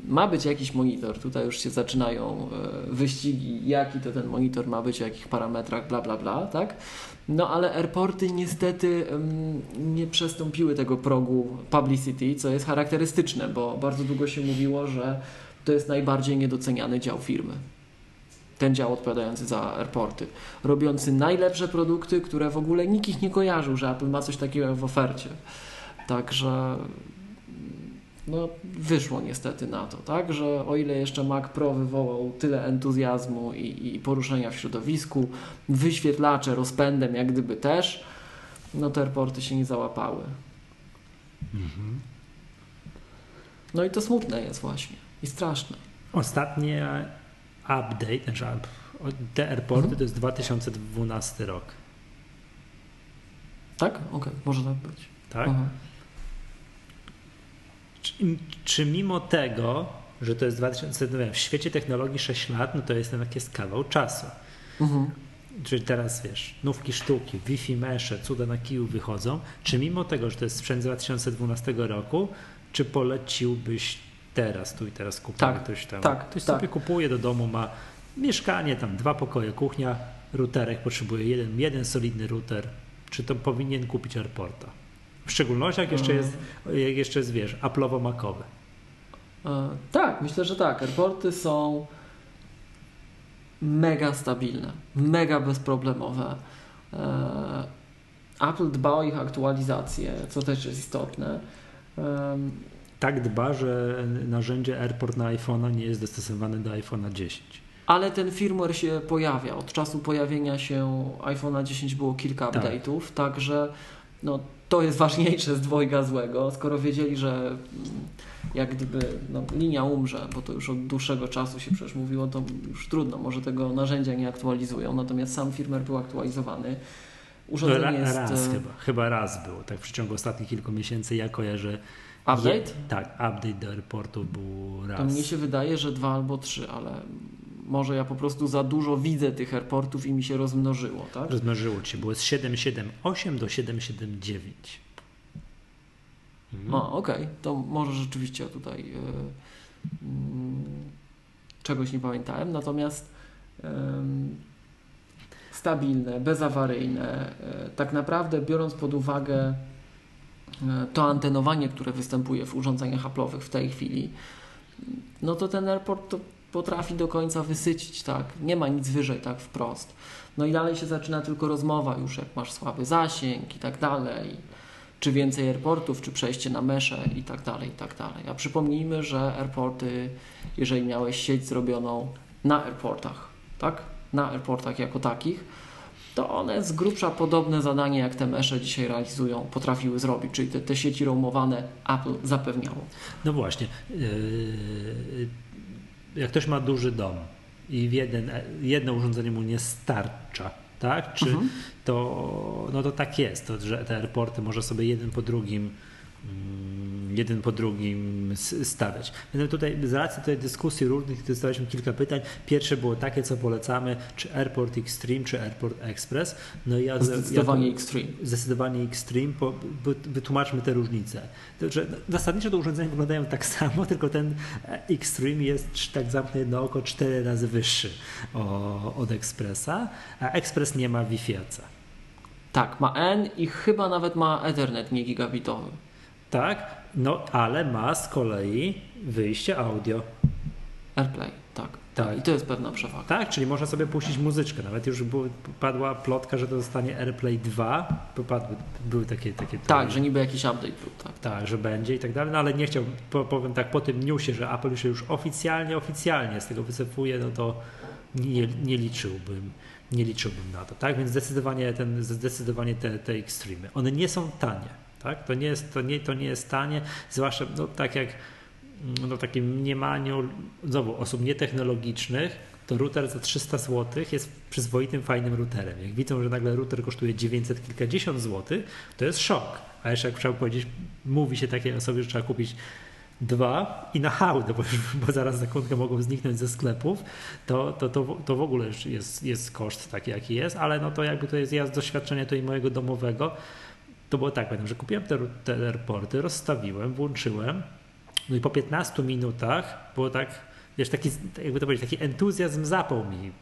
Ma być jakiś monitor, tutaj już się zaczynają e, wyścigi, jaki to ten monitor ma być, o jakich parametrach, bla, bla, bla, tak? No ale airporty niestety nie przestąpiły tego progu publicity, co jest charakterystyczne, bo bardzo długo się mówiło, że to jest najbardziej niedoceniany dział firmy. Ten dział odpowiadający za airporty. Robiący najlepsze produkty, które w ogóle nikt ich nie kojarzył, że Apple ma coś takiego w ofercie. Także no, wyszło niestety na to, tak, że o ile jeszcze Mac Pro wywołał tyle entuzjazmu i, i poruszenia w środowisku, wyświetlacze rozpędem jak gdyby też, no te airporty się nie załapały. Mhm. No i to smutne jest właśnie i straszne. Ostatni update, znaczy te airporty mhm. to jest 2012 rok. Tak? Okej, okay. może tak być. Tak? Aha. Czy, mimo tego, że to jest 2000, w świecie technologii 6 lat, no to jest jednak jest kawał czasu. Mhm. Czyli teraz wiesz, nówki sztuki, Wi-Fi mesze, cuda na kiju wychodzą. Czy mimo tego, że to jest sprzęt z 2012 roku, czy poleciłbyś teraz, tu i teraz kupić tak, ktoś tam? Tak, ktoś tak. sobie kupuje do domu, ma mieszkanie, tam dwa pokoje, kuchnia, routerek, potrzebuje jeden, jeden solidny router. Czy to powinien kupić Airporta? W szczególności jak jeszcze jest, jak jeszcze jest wiesz, Apple'owo-makowy. E, tak, myślę, że tak. Airporty są mega stabilne, mega bezproblemowe. E, Apple dba o ich aktualizację, co też jest istotne. Tak dba, że narzędzie AirPort na iPhone'a nie jest dostosowane do iPhone'a 10. Ale ten firmware się pojawia. Od czasu pojawienia się iPhone'a 10 było kilka tak. update'ów, także no, to jest ważniejsze z dwojga złego, skoro wiedzieli, że mm, jak gdyby no, linia umrze, bo to już od dłuższego czasu się przecież mówiło, to już trudno, może tego narzędzia nie aktualizują, natomiast sam firmware był aktualizowany. Urządzenie Ra, jest... Raz e, chyba, chyba raz było, tak w przeciągu ostatnich kilku miesięcy ja kojarzę Update? Je, tak, update do airportu był raz. To mnie się wydaje, że dwa albo trzy, ale może ja po prostu za dużo widzę tych airportów i mi się rozmnożyło, tak? Rozmnożyło ci, było z 778 do 779. Mhm. A, okej, okay. to może rzeczywiście tutaj yy, yy, czegoś nie pamiętałem, natomiast yy, stabilne, bezawaryjne, e, tak naprawdę biorąc pod uwagę to antenowanie, które występuje w urządzeniach Apple'owych w tej chwili, no to ten airport to potrafi do końca wysycić, tak? Nie ma nic wyżej, tak wprost. No i dalej się zaczyna tylko rozmowa już, jak masz słaby zasięg i tak dalej. Czy więcej airportów, czy przejście na mesze i tak dalej, i tak dalej. A przypomnijmy, że airporty, jeżeli miałeś sieć zrobioną na airportach, tak? Na airportach jako takich, to one z grubsza podobne zadanie, jak te mesze dzisiaj realizują, potrafiły zrobić, czyli te, te sieci roamowane Apple zapewniało. No właśnie. Yy jak ktoś ma duży dom i jeden, jedno urządzenie mu nie starcza, tak? Czy mhm. to, no to tak jest, to, że te airporty może sobie jeden po drugim Mm, jeden po drugim stawiać. Więc tutaj z racji tej dyskusji różnych dostaliśmy kilka pytań. Pierwsze było takie, co polecamy, czy Airport Extreme, czy Airport Express. No ja, zdecydowanie ja, Extreme. Zdecydowanie Extreme, po, wytłumaczmy te różnice. To, że zasadniczo te urządzenia wyglądają tak *laughs* samo, tylko ten Extreme jest, tak zamknę jedno oko, cztery razy wyższy o, od Expressa, a Express nie ma Wi-Fi. Tak, ma N i chyba nawet ma Ethernet nie gigabitowy. Tak, no ale ma z kolei wyjście audio. AirPlay, tak. tak. I to jest pewna przewaga. Tak, czyli można sobie puścić muzyczkę. Nawet już było, padła plotka, że to zostanie AirPlay 2. Popadły, były takie, takie. Tak, że niby jakiś update był. Tak. tak, że będzie i tak dalej. No ale nie chciał, powiem tak, po tym newsie, że Apple się już oficjalnie, oficjalnie z tego wycofuje, no to nie, nie liczyłbym nie liczyłbym na to, tak? Więc zdecydowanie, ten, zdecydowanie te, te Extreme. One nie są tanie tak? To, nie jest, to, nie, to nie jest tanie, zwłaszcza no, tak jak no, takim mniemaniu znowu, osób nietechnologicznych, to router za 300 zł jest przyzwoitym, fajnym routerem. Jak widzą, że nagle router kosztuje 900 kilkadziesiąt złotych, to jest szok. A jeszcze jak trzeba powiedzieć, mówi się takiej osobie, że trzeba kupić Dwa i na hałdę, bo, bo zaraz sekundkę mogą zniknąć ze sklepów, to, to, to, to w ogóle jest, jest koszt taki, jaki jest, ale no to jakby to jest ja z doświadczenia mojego domowego, to było tak, pamiętam, że kupiłem te, te airporty, rozstawiłem, włączyłem, no i po 15 minutach było tak, wiesz, taki, jakby to powiedzieć, taki entuzjazm zapał mi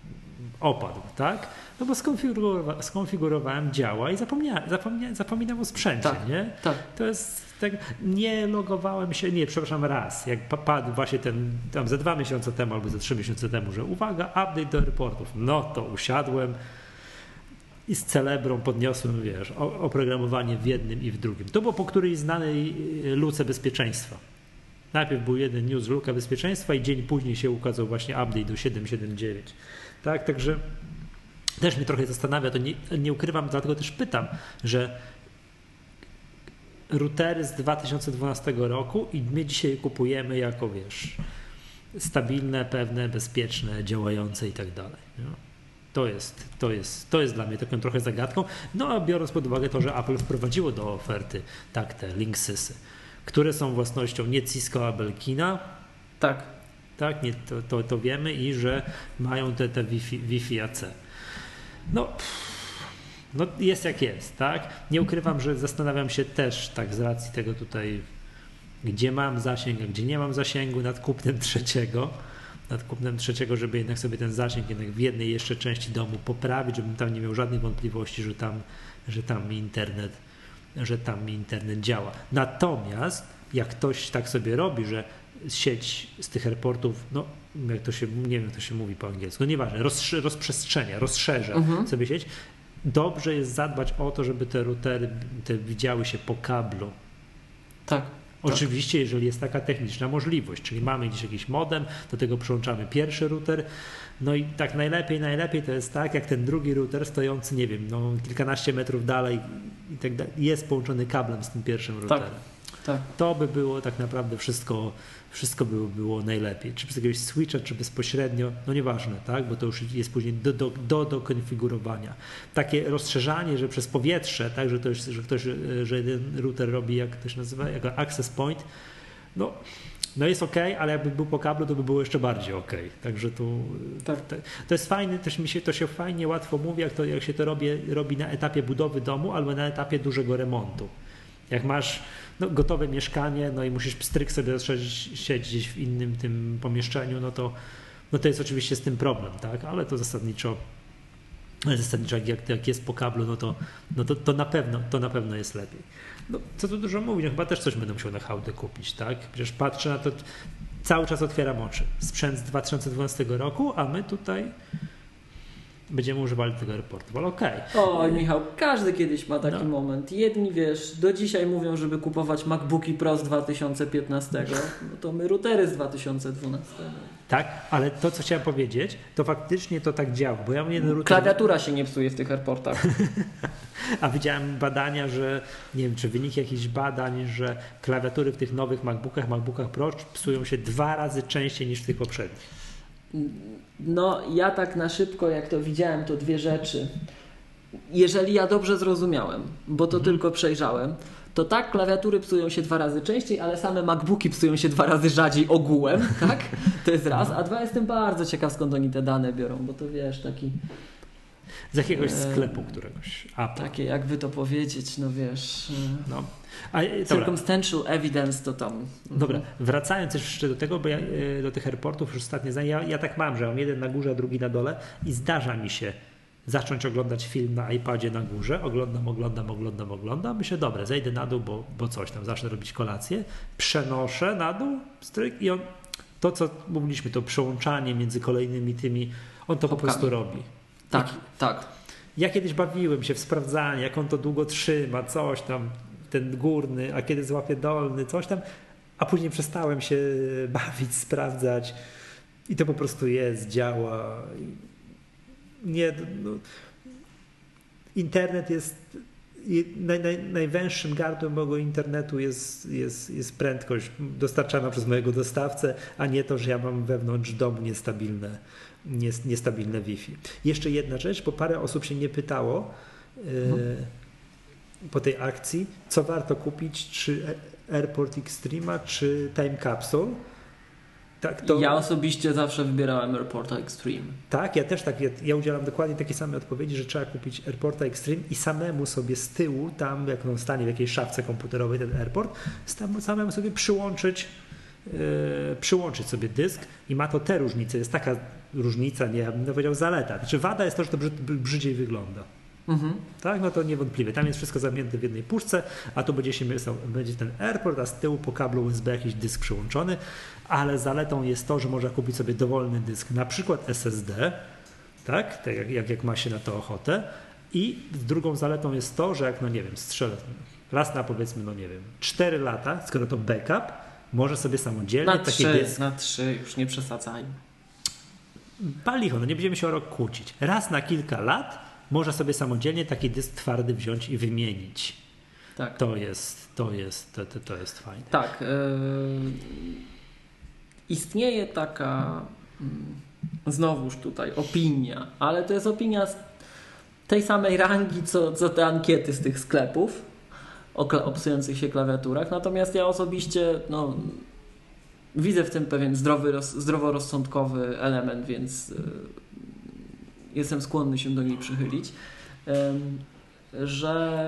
opadł, tak? No bo skonfigurowałem, skonfigurowałem działa i zapomniałem, zapomniałem, zapominam o sprzęcie, tak, nie? Tak. To jest tak, nie logowałem się, nie, przepraszam, raz, jak padł właśnie ten, tam ze dwa miesiące temu albo ze trzy miesiące temu, że uwaga, update do reportów, no to usiadłem i z celebrą podniosłem, wiesz, oprogramowanie w jednym i w drugim. To było po którejś znanej y, luce bezpieczeństwa. Najpierw był jeden news, luka bezpieczeństwa i dzień później się ukazał właśnie update do 7.7.9. Tak, także też mnie trochę zastanawia, to nie, nie ukrywam, dlatego też pytam, że routery z 2012 roku i my dzisiaj je kupujemy jako, wiesz, stabilne, pewne, bezpieczne, działające i tak dalej. To jest, to, jest, to jest dla mnie taką trochę zagadką. No a biorąc pod uwagę to, że Apple wprowadziło do oferty tak te Linksysy, które są własnością nie Cisco, a Belkina. Tak. Tak, nie, to, to, to wiemy i że mają te, te Wi-Fi, Wi-Fi AC. No, no jest jak jest, tak? Nie ukrywam, że zastanawiam się też tak z racji tego tutaj, gdzie mam zasięg, a gdzie nie mam zasięgu nad kupnem trzeciego nad kupnem trzeciego, żeby jednak sobie ten zasięg jednak w jednej jeszcze części domu poprawić, żebym tam nie miał żadnych wątpliwości, że tam, że tam mi internet, że tam mi internet działa. Natomiast jak ktoś tak sobie robi, że sieć z tych airportów, no jak to się, nie wiem jak to się mówi po angielsku, no nieważne, rozprze, rozprzestrzenia, rozszerza mhm. sobie sieć, dobrze jest zadbać o to, żeby te routery te widziały się po kablu. Tak. Oczywiście, jeżeli jest taka techniczna możliwość, czyli mamy gdzieś jakiś modem, do tego przyłączamy pierwszy router, no i tak najlepiej, najlepiej to jest tak, jak ten drugi router stojący, nie wiem, no kilkanaście metrów dalej i tak dalej, jest połączony kablem z tym pierwszym tak, routerem. Tak, tak. To by było tak naprawdę wszystko wszystko by było najlepiej. Czy przez jakiegoś switcha, czy bezpośrednio, no nieważne, tak? bo to już jest później do, do, do, do konfigurowania. Takie rozszerzanie, że przez powietrze, tak? że, to już, że ktoś, że jeden router robi, jak to się nazywa, jako access point, no, no jest ok, ale jakby był po kablu, to by było jeszcze bardziej ok. Także tu tak. to, to, jest fajne, też mi się to się fajnie, łatwo mówi, jak, to, jak się to robi, robi na etapie budowy domu albo na etapie dużego remontu. Jak masz no, gotowe mieszkanie, no i musisz pstryk sobie siedzieć gdzieś w innym tym pomieszczeniu, no to, no to jest oczywiście z tym problem, tak? Ale to zasadniczo zasadniczo jak, jak jest po kablu, no to, no to, to, na pewno, to na pewno jest lepiej. No, co tu dużo mówić, no chyba też coś będę musiał na hałdę kupić, tak? Przecież patrzę na to, cały czas otwieram oczy. Sprzęt z 2012 roku, a my tutaj będziemy używali tego airportu, ale okej. Okay. O, Michał, każdy kiedyś ma taki no. moment. Jedni, wiesz, do dzisiaj mówią, żeby kupować MacBooki Pro z 2015, *laughs* no to my routery z 2012. Tak, ale to, co chciałem powiedzieć, to faktycznie to tak działa, bo ja mam jeden router... Klawiatura się nie psuje w tych airportach. *laughs* A widziałem badania, że, nie wiem, czy wynik jakichś badań, że klawiatury w tych nowych MacBookach, MacBookach Pro psują się dwa razy częściej niż w tych poprzednich. No, ja tak na szybko, jak to widziałem, to dwie rzeczy. Jeżeli ja dobrze zrozumiałem, bo to mhm. tylko przejrzałem, to tak, klawiatury psują się dwa razy częściej, ale same MacBooki psują się dwa razy rzadziej ogółem, *laughs* tak? To jest raz. A dwa, jestem bardzo ciekaw, skąd oni te dane biorą, bo to wiesz, taki z jakiegoś e, sklepu któregoś. Apple. Takie, jakby to powiedzieć, no wiesz. E, no. A, circumstantial dobra. evidence to tam. Dobra, wracając jeszcze do tego, bo ja e, do tych airportów już ostatnie zdanie, ja, ja tak mam, że mam jeden na górze, a drugi na dole i zdarza mi się zacząć oglądać film na iPadzie na górze, oglądam, oglądam, oglądam, oglądam, myślę, dobra, zejdę na dół, bo, bo coś tam, zacznę robić kolację, przenoszę na dół stryk i on, to co mówiliśmy, to przełączanie między kolejnymi tymi, on to po prostu robi. Tak, tak. Ja kiedyś bawiłem się w sprawdzanie, jak on to długo trzyma, coś tam, ten górny, a kiedy złapie dolny, coś tam, a później przestałem się *laughs* bawić, sprawdzać i to po prostu jest, działa. Nie, no, internet jest naj, naj, najwęższym gardłem mojego internetu jest, jest, jest prędkość dostarczana przez mojego dostawcę, a nie to, że ja mam wewnątrz domu niestabilne niestabilne Wi-Fi. Jeszcze jedna rzecz, bo parę osób się nie pytało. Mhm. Po tej akcji, co warto kupić, czy Airport Extrema, czy Time Capsule. Tak, to... Ja osobiście zawsze wybierałem Airporta Extreme. Tak, ja też tak. Ja, ja udzielam dokładnie takiej samej odpowiedzi, że trzeba kupić Airporta Extreme i samemu sobie z tyłu, tam jak on stanie w jakiejś szafce komputerowej, ten Airport, samemu sobie przyłączyć, yy, przyłączyć sobie dysk i ma to te różnice. Jest taka różnica, nie ja bym powiedział zaleta. Znaczy wada jest to, że to brzydziej wygląda. Mhm. Tak, no to niewątpliwie. Tam jest wszystko zamknięte w jednej puszce, a tu będzie, się, będzie ten airport, a z tyłu po kablu USB jakiś dysk przyłączony, ale zaletą jest to, że można kupić sobie dowolny dysk, na przykład SSD, tak, tak jak, jak, jak ma się na to ochotę. I drugą zaletą jest to, że jak, no nie wiem, strzelę raz na powiedzmy, no nie wiem, 4 lata, skoro to backup, może sobie samodzielnie na taki 3, dysk... Na 3, już nie przesadzajmy. Palicho, no nie będziemy się o rok kłócić. Raz na kilka lat można sobie samodzielnie taki dysk twardy wziąć i wymienić. Tak. To jest, to jest, to, to, to jest fajne. Tak. Yy, istnieje taka yy, znowuż tutaj opinia, ale to jest opinia tej samej rangi, co, co te ankiety z tych sklepów o obsujących się klawiaturach. Natomiast ja osobiście no, widzę w tym pewien zdrowy, zdroworozsądkowy element, więc yy, jestem skłonny się do niej przychylić, że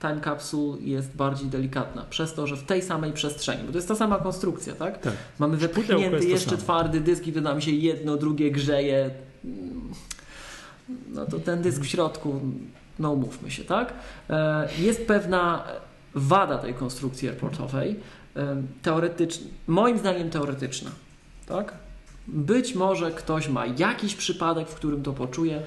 time capsule jest bardziej delikatna, przez to, że w tej samej przestrzeni, bo to jest ta sama konstrukcja, tak? tak. Mamy wypchnięty jeszcze twardy dysk i nam się jedno, drugie grzeje. No to ten dysk w środku, no umówmy się, tak? E, jest pewna wada tej konstrukcji airportowej, teoretyczna, moim zdaniem teoretyczna, tak? Być może ktoś ma jakiś przypadek, w którym to poczuje.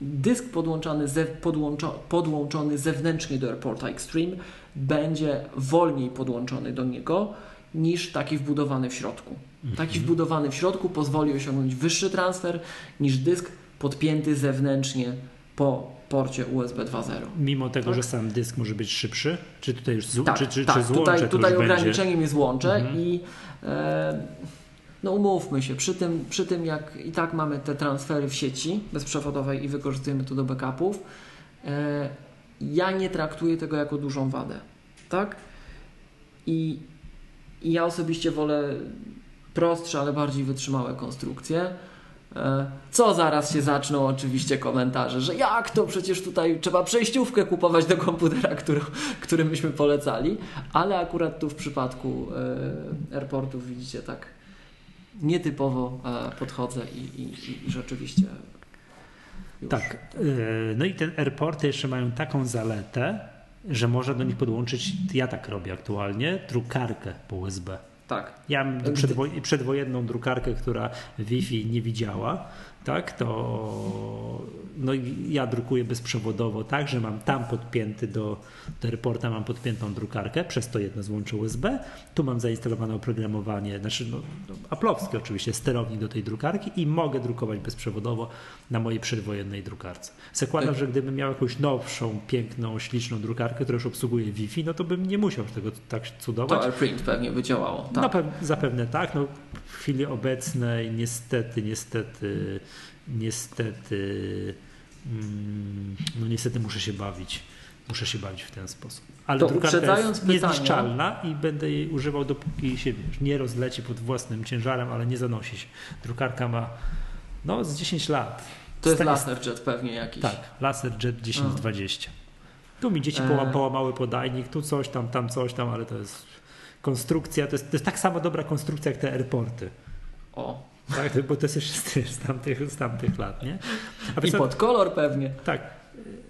Dysk podłączony, ze, podłączo, podłączony zewnętrznie do AirPorta Extreme będzie wolniej podłączony do niego niż taki wbudowany w środku. Taki mhm. wbudowany w środku pozwoli osiągnąć wyższy transfer niż dysk podpięty zewnętrznie po porcie USB 2.0. Mimo tego, tak? że sam dysk może być szybszy? Czy tutaj już z, tak, czy, czy, tak. czy złącze tutaj, tutaj ograniczeniem będzie? jest łącze mhm. i e, no umówmy się, przy tym, przy tym jak i tak mamy te transfery w sieci bezprzewodowej i wykorzystujemy to do backupów, e, ja nie traktuję tego jako dużą wadę. Tak? I, I ja osobiście wolę prostsze, ale bardziej wytrzymałe konstrukcje. E, co zaraz się zaczną oczywiście komentarze, że jak to przecież tutaj trzeba przejściówkę kupować do komputera, który, który myśmy polecali, ale akurat tu w przypadku e, airportów widzicie tak nietypowo e, podchodzę i, i, i rzeczywiście. Już. Tak. E, no i te airporty jeszcze mają taką zaletę, że można do nich podłączyć, ja tak robię aktualnie, drukarkę po USB. Tak. Ja mam przedwo- przedwojenną drukarkę, która Wi-Fi nie widziała tak, to no ja drukuję bezprzewodowo tak, że mam tam podpięty do, do reporta mam podpiętą drukarkę, przez to jedno złącze USB, tu mam zainstalowane oprogramowanie, znaczy no, no aplowskie oczywiście, sterownik do tej drukarki i mogę drukować bezprzewodowo na mojej przedwojennej drukarce. Zakładam, że gdybym miał jakąś nowszą, piękną, śliczną drukarkę, która już obsługuje Wi-Fi, no to bym nie musiał tego tak cudować. To AirPrint pewnie by działało. Tak. No, zapewne tak, no w chwili obecnej niestety, niestety niestety, mm, no niestety muszę się bawić. Muszę się bawić w ten sposób. Ale to drukarka jest niezniszczalna i będę jej używał dopóki się wiesz, nie rozleci pod własnym ciężarem, ale nie zanosi się. Drukarka ma no z 10 lat. To jest LaserJet pewnie jakiś. Tak, LaserJet 1020. Tu mi dzieci e... połamały podajnik, tu coś tam, tam coś tam, ale to jest konstrukcja, to jest, to jest tak samo dobra konstrukcja jak te airporty. O, tak, bo to jest jeszcze z tamtych, z tamtych lat, nie? A I pod kolor pewnie. Tak.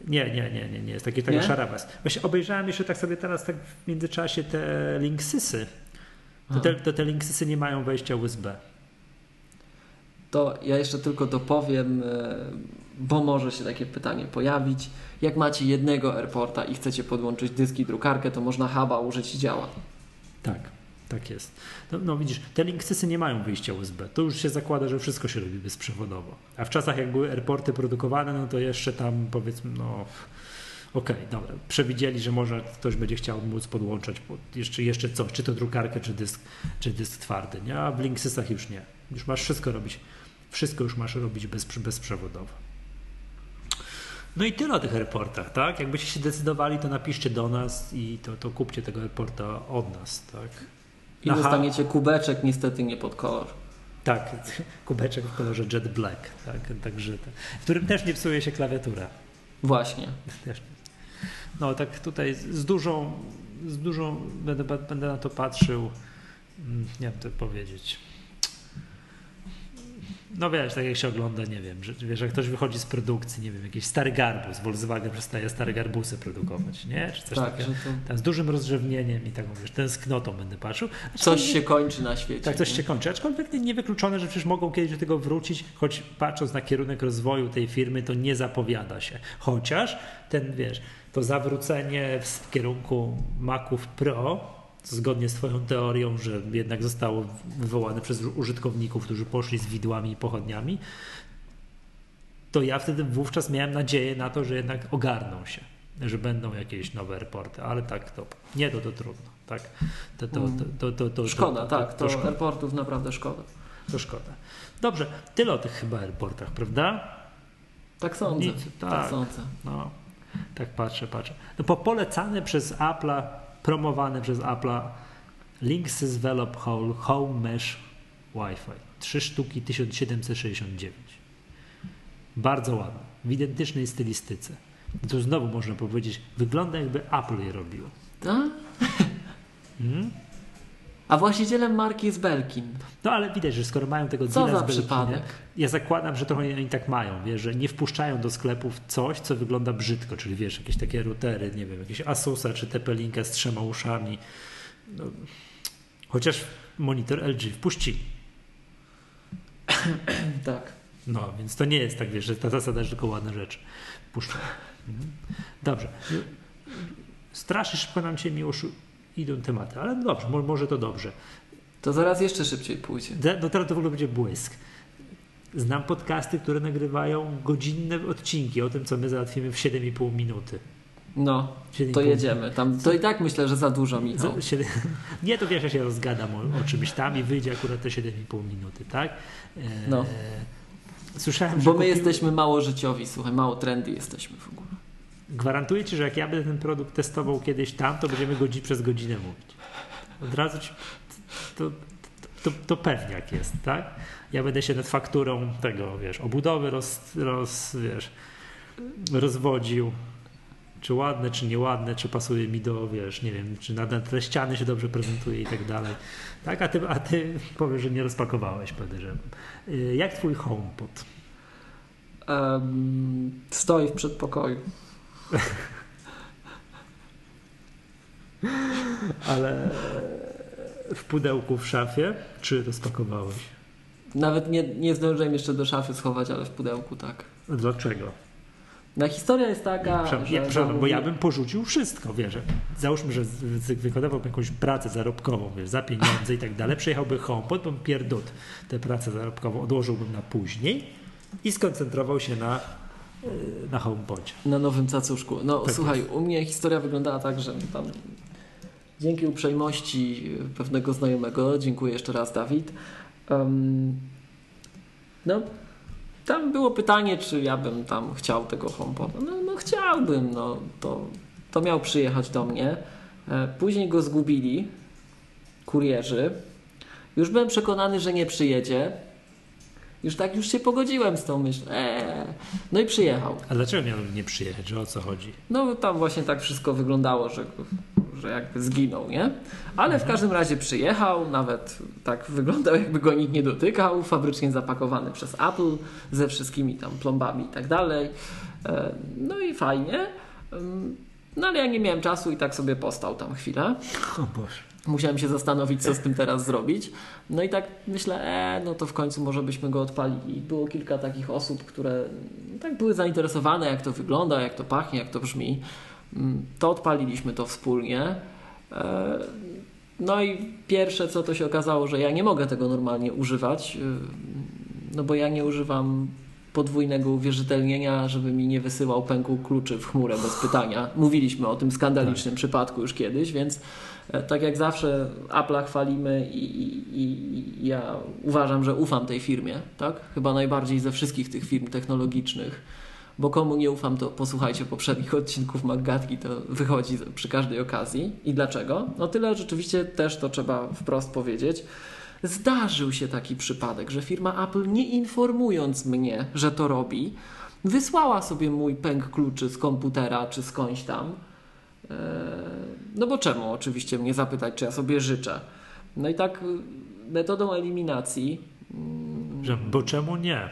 Nie, nie, nie, nie, nie jest taki, taki szarabas. Właśnie obejrzałem jeszcze tak sobie teraz tak w międzyczasie te Linksysy. To te, to te Linksysy nie mają wejścia USB. To ja jeszcze tylko dopowiem, e, bo może się takie pytanie pojawić. Jak macie jednego airporta i chcecie podłączyć dyski drukarkę, to można huba użyć i działa. Tak. Tak jest. No, no, widzisz, te Linksysy nie mają wyjścia USB. To już się zakłada, że wszystko się robi bezprzewodowo. A w czasach, jak były airporty produkowane, no to jeszcze tam powiedzmy, no okej, okay, dobra, przewidzieli, że może ktoś będzie chciał móc podłączać pod jeszcze, jeszcze coś, czy to drukarkę, czy dysk, czy dysk twardy, nie? A w Linksysach już nie. Już masz wszystko robić, wszystko już masz robić bez, bezprzewodowo. No i tyle o tych airportach, tak? Jakbyście się decydowali, to napiszcie do nas i to, to kupcie tego airporta od nas, tak? I Aha. dostaniecie kubeczek, niestety nie pod kolor. Tak, *laughs* kubeczek w kolorze Jet Black, tak, także, w którym też nie psuje się klawiatura. Właśnie. *laughs* No tak tutaj z dużą, z dużą będę, będę na to patrzył, mm, nie wiem to powiedzieć no wiesz, tak jak się ogląda, nie wiem, że wiesz, jak ktoś wychodzi z produkcji, nie wiem, jakiś stary garbus, Volkswagen przestaje stare garbusy produkować, nie? Czy coś tak, takiego, to... z dużym rozrzewnieniem i taką, wiesz, tęsknotą będę patrzył. Coś się kończy na świecie. Tak, coś nie? się kończy, aczkolwiek niewykluczone, że przecież mogą kiedyś do tego wrócić, choć patrząc na kierunek rozwoju tej firmy, to nie zapowiada się. Chociaż ten, wiesz, to zawrócenie w kierunku Maców Pro, zgodnie z Twoją teorią, że jednak zostało wywołane przez użytkowników, którzy poszli z widłami i pochodniami, to ja wtedy wówczas miałem nadzieję na to, że jednak ogarną się, że będą jakieś nowe reporty, ale tak to nie, to, to trudno. Tak? To, to, to, to, to, szkoda, tak, to, szkoda. airportów naprawdę szkoda. To szkoda. Dobrze, tyle o tych chyba airportach, prawda? Tak sądzę. Tak, tak sądzę. No, tak patrzę, patrzę. No, po polecane przez Apple'a promowane przez Apple'a Linksys Velop Hole Home Mesh Wi-Fi. Trzy sztuki 1769. Bardzo ładne. W identycznej stylistyce. I tu znowu można powiedzieć, wygląda jakby Apple je robiło. Tak? *laughs* Hmm? A właścicielem marki jest Belkin. No ale widać, że skoro mają tego co za przypadek? ja zakładam, że trochę oni tak mają, wiesz, że nie wpuszczają do sklepów coś, co wygląda brzydko, czyli wiesz, jakieś takie routery, nie wiem, jakieś Asusa czy TP-Linka z trzema uszami. No, chociaż monitor LG wpuścili. *coughs* tak. No, więc to nie jest tak, wiesz, że ta zasada, że tylko ładne rzeczy puszczają. Mhm. Dobrze. Strasznie szybko nam się miło idą tematy, ale dobrze, może to dobrze. To zaraz jeszcze szybciej pójdzie. No teraz to w ogóle będzie błysk. Znam podcasty, które nagrywają godzinne odcinki o tym, co my załatwimy w 7,5 minuty. No, to jedziemy. Tam, to i tak myślę, że za dużo mi. *laughs* Nie, to wiesz, ja się rozgadam o, o czymś tam i wyjdzie akurat te 7,5 minuty, tak? E... No. Słyszałem, Bo my kupił... jesteśmy mało życiowi, słuchaj, mało trendy jesteśmy w ogóle. Gwarantuję ci, że jak ja będę ten produkt testował kiedyś tam, to będziemy godzi przez godzinę mówić. Od razu ci, to, to, to pewniak jest, tak? Ja będę się nad fakturą tego, wiesz, obudowy roz, roz, wiesz, rozwodził, czy ładne, czy nieładne, czy pasuje mi do, wiesz, nie wiem, czy na, tle ściany się dobrze prezentuje i tak dalej. Tak, a ty, a ty powiesz, że nie rozpakowałeś, podejrzewam. Y, jak twój HomePod? Um, stoi w przedpokoju. *laughs* Ale w pudełku w szafie, czy rozpakowałeś? Nawet nie, nie zdążyłem jeszcze do szafy schować, ale w pudełku tak. Dlaczego? No historia jest taka, Prze że... Ja, bo ja bym porzucił wszystko, wiesz. Załóżmy, że wykonywałbym jakąś pracę zarobkową, wiesz, za pieniądze i tak dalej. Przyjechałby HomePod, bym pierdut tę pracę zarobkową odłożyłbym na później i skoncentrował się na na HomePodzie. Na nowym cacuszku. No tak słuchaj, jest. u mnie historia wyglądała tak, że tam dzięki uprzejmości pewnego znajomego, dziękuję jeszcze raz Dawid, um, no tam było pytanie, czy ja bym tam chciał tego HomePoda. No, no chciałbym, no to, to miał przyjechać do mnie. E, później go zgubili kurierzy. Już byłem przekonany, że nie przyjedzie. Już tak już się pogodziłem z tą myślą. Eee. No i przyjechał. A dlaczego miał nie przyjechać? Że o co chodzi? No tam właśnie tak wszystko wyglądało, że, że jakby zginął, nie? Ale mhm. w każdym razie przyjechał, nawet tak wyglądał jakby go nikt nie dotykał, fabrycznie zapakowany przez Apple ze wszystkimi tam plombami i tak dalej. E, no i fajnie. No ale ja nie miałem czasu i tak sobie postał tam chwilę. O Boże. Musiałem się zastanowić, co z tym teraz zrobić. No i tak myślę, e, no to w końcu może byśmy go odpalili. I było kilka takich osób, które tak były zainteresowane, jak to wygląda, jak to pachnie, jak to brzmi. Mm, to odpaliliśmy to wspólnie. E, no i pierwsze co to się okazało, że ja nie mogę tego normalnie używać, e, no bo ja nie używam podwójnego uwierzytelnienia, żeby mi nie wysyłał pęku kluczy w chmurę bez pytania. Mówiliśmy o tym skandalicznym tak. przypadku już kiedyś, więc tak jak zawsze Apple'a chwalimy i, i, i, ja uważam, że ufam tej firmie, tak? Chyba najbardziej ze wszystkich tych firm technologicznych, bo komu nie ufam, to posłuchajcie poprzednich odcinków Maggatki, to wychodzi przy każdej okazji. I dlaczego? No tyle rzeczywiście też to trzeba wprost powiedzieć. Zdarzył się taki przypadek, że firma Apple nie informując mnie, że to robi, wysłała sobie mój pęk kluczy z komputera czy skądś tam. E, no bo czemu oczywiście mnie zapytać, czy ja sobie życzę? No i tak metodą eliminacji. Mm, że, bo czemu nie?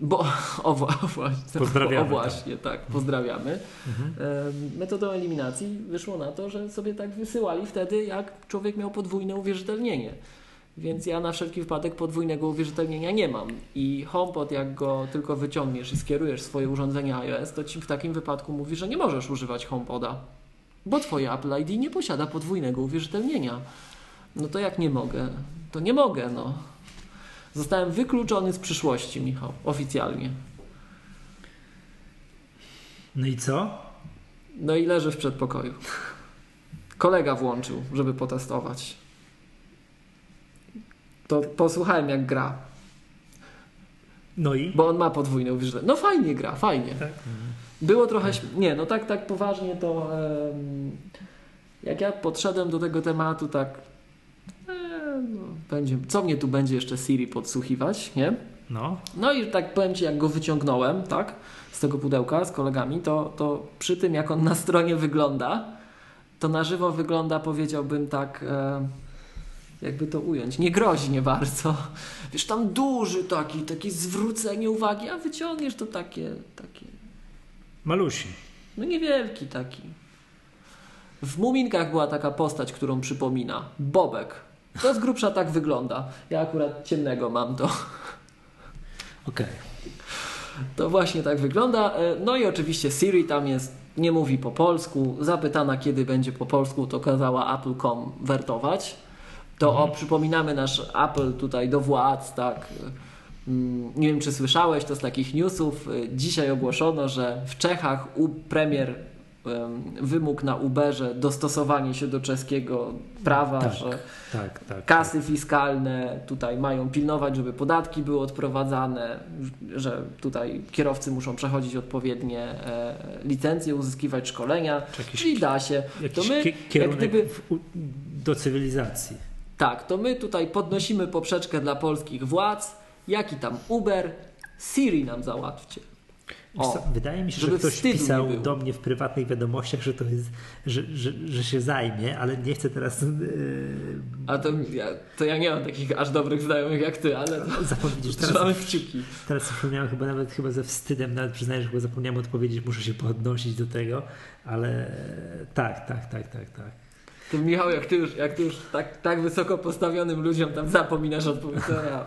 Bo, *laughs* o, właśnie, pozdrawiamy, o właśnie tak, pozdrawiamy. Mhm. Metodą eliminacji wyszło na to, że sobie tak wysyłali wtedy, jak człowiek miał podwójne uwierzytelnienie. Więc ja na wszelki wypadek podwójnego uwierzytelnienia nie mam. I HomePod, jak go tylko wyciągniesz i skierujesz swoje urządzenie iOS, to ci w takim wypadku mówi, że nie możesz używać HomePoda, bo twoje Apple ID nie posiada podwójnego uwierzytelnienia. No to jak nie mogę? To nie mogę, no. Zostałem wykluczony z przyszłości, Michał, oficjalnie. No i co? No i leży w przedpokoju. Kolega włączył, żeby potestować. To posłuchałem jak gra. No i? Bo on ma podwójne uwierzenie. No fajnie gra, fajnie. Tak. Było trochę... Nie, no tak, tak poważnie to... Jak ja podszedłem do tego tematu tak no, będzie, co mnie tu będzie jeszcze Siri podsłuchiwać, nie? No. No i tak powiem Ci, jak go wyciągnąłem, tak, z tego pudełka z kolegami, to, to przy tym, jak on na stronie wygląda, to na żywo wygląda, powiedziałbym tak, e, jakby to ująć, niegroźnie bardzo. Wiesz, tam duży taki, takie zwrócenie uwagi, a wyciągniesz to takie, takie... Malusi. No niewielki taki. W Muminkach była taka postać, którą przypomina. Bobek. To z grubsza tak wygląda. Ja akurat ciemnego mam to. Okej. Okay. To właśnie tak wygląda. E, no i oczywiście Siri tam jest, nie mówi po polsku. Zapytana, kiedy będzie po polsku, to kazała Apple.com wertować. To mhm. o, przypominamy nasz Apple tutaj do władz, tak. Mm, nie wiem, czy słyszałeś, to z takich newsów. E, dzisiaj ogłoszono, że w Czechach u premier wymóg na Uberze dostosowanie się do czeskiego prawa, tak, że tak, tak, kasy tak. fiskalne tutaj mają pilnować, żeby podatki były odprowadzane, że tutaj kierowcy muszą przechodzić odpowiednie e, licencje, uzyskiwać szkolenia, czyli da się. To my, jak gdyby, do cywilizacji. Tak, to my tutaj podnosimy poprzeczkę dla polskich władz, jaki tam Uber, Siri nam załatwcie. O, wydaje mi się, że ktoś pisał do mnie w prywatnych wiadomościach, że to jest, że, że, że się zajmie, ale nie chcę teraz. Yy... A to ja, to ja nie mam takich aż dobrych znajomych jak ty, ale zapomnieć *laughs* trzymamy kciuki. Teraz zapomniałem chyba nawet chyba ze wstydem, nawet przyznaję, że chyba zapomniałem odpowiedzieć, muszę się podnosić do tego, ale tak, tak, tak, tak, tak. To Michał, jak ty już, jak ty już tak, tak wysoko postawionym ludziom tam zapominasz odpowiedzieć, to ja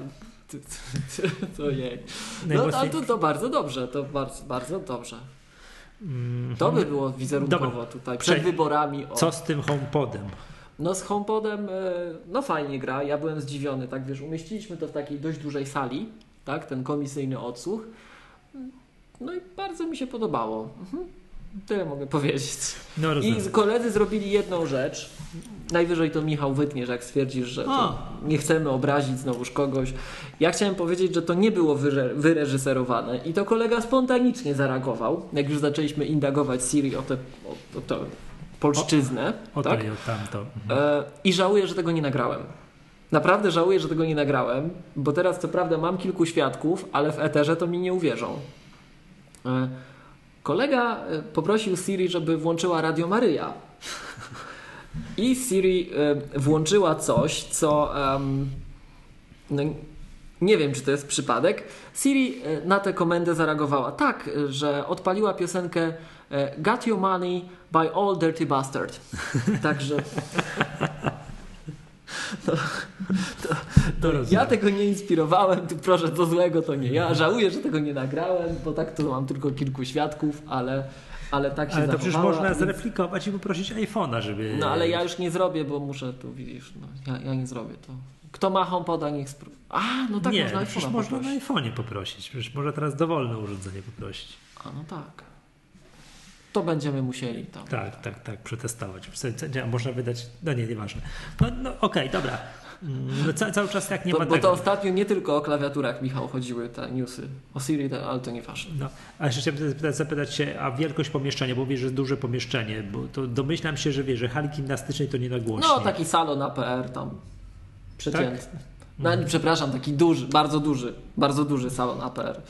to jej. No ale to, to bardzo dobrze, to bardzo, bardzo dobrze. Mm -hmm. To by było wizerunkowo Dobra. tutaj, przed Prze wyborami. O. Co z tym HomePodem? No z HomePodem, e, no fajnie gra, ja byłem zdziwiony, tak wiesz, umieściliśmy to w takiej dość dużej sali, tak, ten komisyjny odsłuch. No i bardzo mi się podobało. Mhm. Tyle mogę powiedzieć. No, I koledzy zrobili jedną rzecz. Najwyżej to Michał wytniesz, jak stwierdzisz, że nie chcemy obrazić znowuż kogoś. Ja chciałem powiedzieć, że to nie było wyreżyserowane i to kolega spontanicznie zareagował, jak już zaczęliśmy indagować Siri o tę o, o, to polszczyznę. O, o tak? i o tamto. Mhm. E, I żałuję, że tego nie nagrałem. Naprawdę żałuję, że tego nie nagrałem, bo teraz co prawda mam kilku świadków, ale w eterze to mi nie uwierzą. E, Kolega e, poprosił Siri, żeby włączyła Radio Maryja. I Siri e, włączyła coś, co um, no, nie wiem, czy to jest przypadek. Siri e, na tę komendę zareagowała tak, że odpaliła piosenkę Got Your Money by All Dirty Bastard. Także to, to, to ja tego nie inspirowałem, tu proszę, to złego to nie ja. Żałuję, że tego nie nagrałem, bo tak to mam tylko kilku świadków, ale, ale tak się Ale to przecież można więc... zreplikować i poprosić iPhone'a, żeby... No ale ja już nie zrobię, bo muszę, tu widzisz, no, ja, ja nie zrobię to. Kto ma HomePoda, niech spróbuje. A, no tak, nie, można no przecież można na iPhone'ie poprosić. Przecież można teraz dowolne urządzenie poprosić. A, no tak. To będziemy musieli tam. Tak, tak, tak, przetestować. Można wydać, no nie, nieważne. No, no okej, okay, dobra. No, ca cały czas jak nie to, ma Bo tego. to ostatnio nie tylko o klawiaturach, Michał, chodziły te newsy. O Siri, ale to nieważne. No, a jeszcze chciałem zapytać, zapytać się, a wielkość pomieszczenia, bo wiesz, że jest duże pomieszczenie, bo to domyślam się, że wiesz, że hali gimnastycznej to nie nagłośnie. No, taki salon APR tam przeciętny. Tak? No, mhm. przepraszam, taki duży, bardzo duży, bardzo duży salon APR.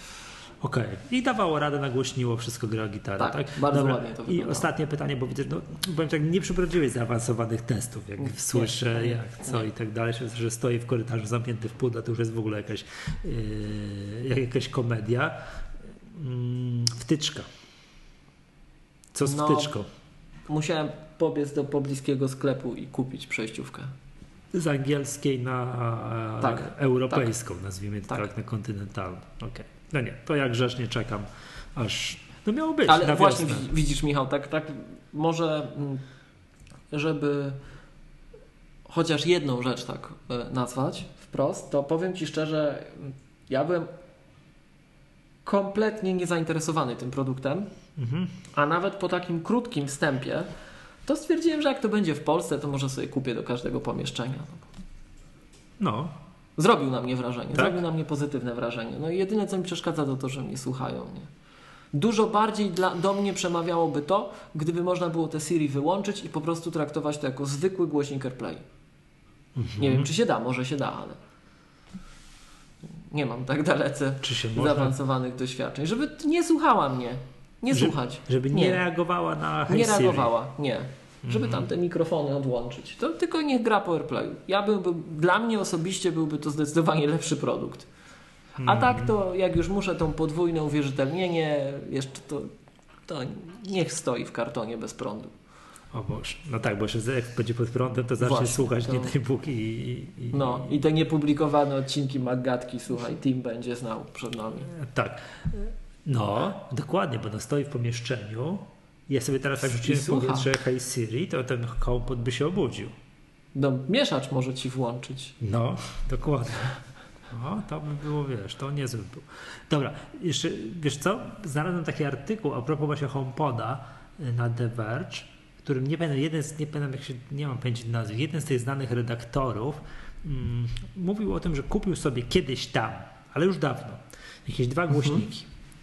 Okej. Okay. I dawało radę, nagłośniło, wszystko gra gitara, tak? tak? bardzo Dobra. ładnie to wyglądało. I ostatnie pytanie, bo widzę, no, powiem tak, nie przeprowadziłeś zaawansowanych testów, jak nie, słyszę, nie, jak co nie. i tak dalej, że stoi w korytarzu zamknięty w pudle, to już jest w ogóle jakaś, yy, jakaś komedia. Yy, wtyczka. Co z no, wtyczką? Musiałem pobiec do pobliskiego sklepu i kupić przejściówkę z angielskiej na tak, europejską, tak, nazwijmy to tak. tak, na kontynentalną. Okay. No nie, to jak grzecznie czekam, aż no miało być. Ale właśnie wiosnę. widzisz, Michał, tak, tak może, mm, żeby chociaż jedną rzecz tak e, nazwać wprost, to powiem Ci szczerze, ja byłem kompletnie niezainteresowany tym produktem, mhm. a nawet po takim krótkim wstępie, to stwierdziłem, że jak to będzie w Polsce, to może sobie kupię do każdego pomieszczenia. No. Zrobił na mnie wrażenie, tak? zrobił na mnie pozytywne wrażenie. No i jedyne, co mi przeszkadza, to to, że mnie słuchają. Nie? Dużo bardziej dla, do mnie przemawiałoby to, gdyby można było te Siri wyłączyć i po prostu traktować to jako zwykły głośnik AirPlay. Mhm. Nie wiem, czy się da, może się da, ale nie mam tak dalece zaawansowanych doświadczeń. Żeby nie słuchała mnie. Nie słuchać. Żeby nie, nie reagowała na Hey Nie Siri. reagowała, nie żeby tam te mikrofony odłączyć. To tylko niech gra PowerPlayu. Ja bym, dla mnie osobiście byłby to zdecydowanie lepszy produkt. A mm. tak to jak już muszę tą podwójne uwierzytelnienie, jeszcze to, to niech stoi w kartonie bez prądu. O Boże. No tak, bo jeszcze jak będzie pod prądem, to zacznie Właśnie, słuchać to... nie tej Bóg i, i, No i te niepublikowane odcinki Magatki, słuchaj, Tim będzie znał przed nami. Tak. No, dokładnie, bo no stoi w pomieszczeniu, ja sobie teraz tak rzuciłem w powietrze Hey Siri, to ten HomePod by się obudził. No, mieszacz może ci włączyć. No, *laughs* dokładnie. O, to by było, wiesz, to niezły był. Dobra, jeszcze, wiesz co, znalazłem taki artykuł a propos właśnie HomePoda y, na The Verge, którym nie pamiętam, jeden z, nie pamiętam jak się, nie mam pamięci nazwy, jeden z tych znanych redaktorów mm, mówił o tym, że kupił sobie kiedyś tam, ale już dawno, jakieś dwa mhm.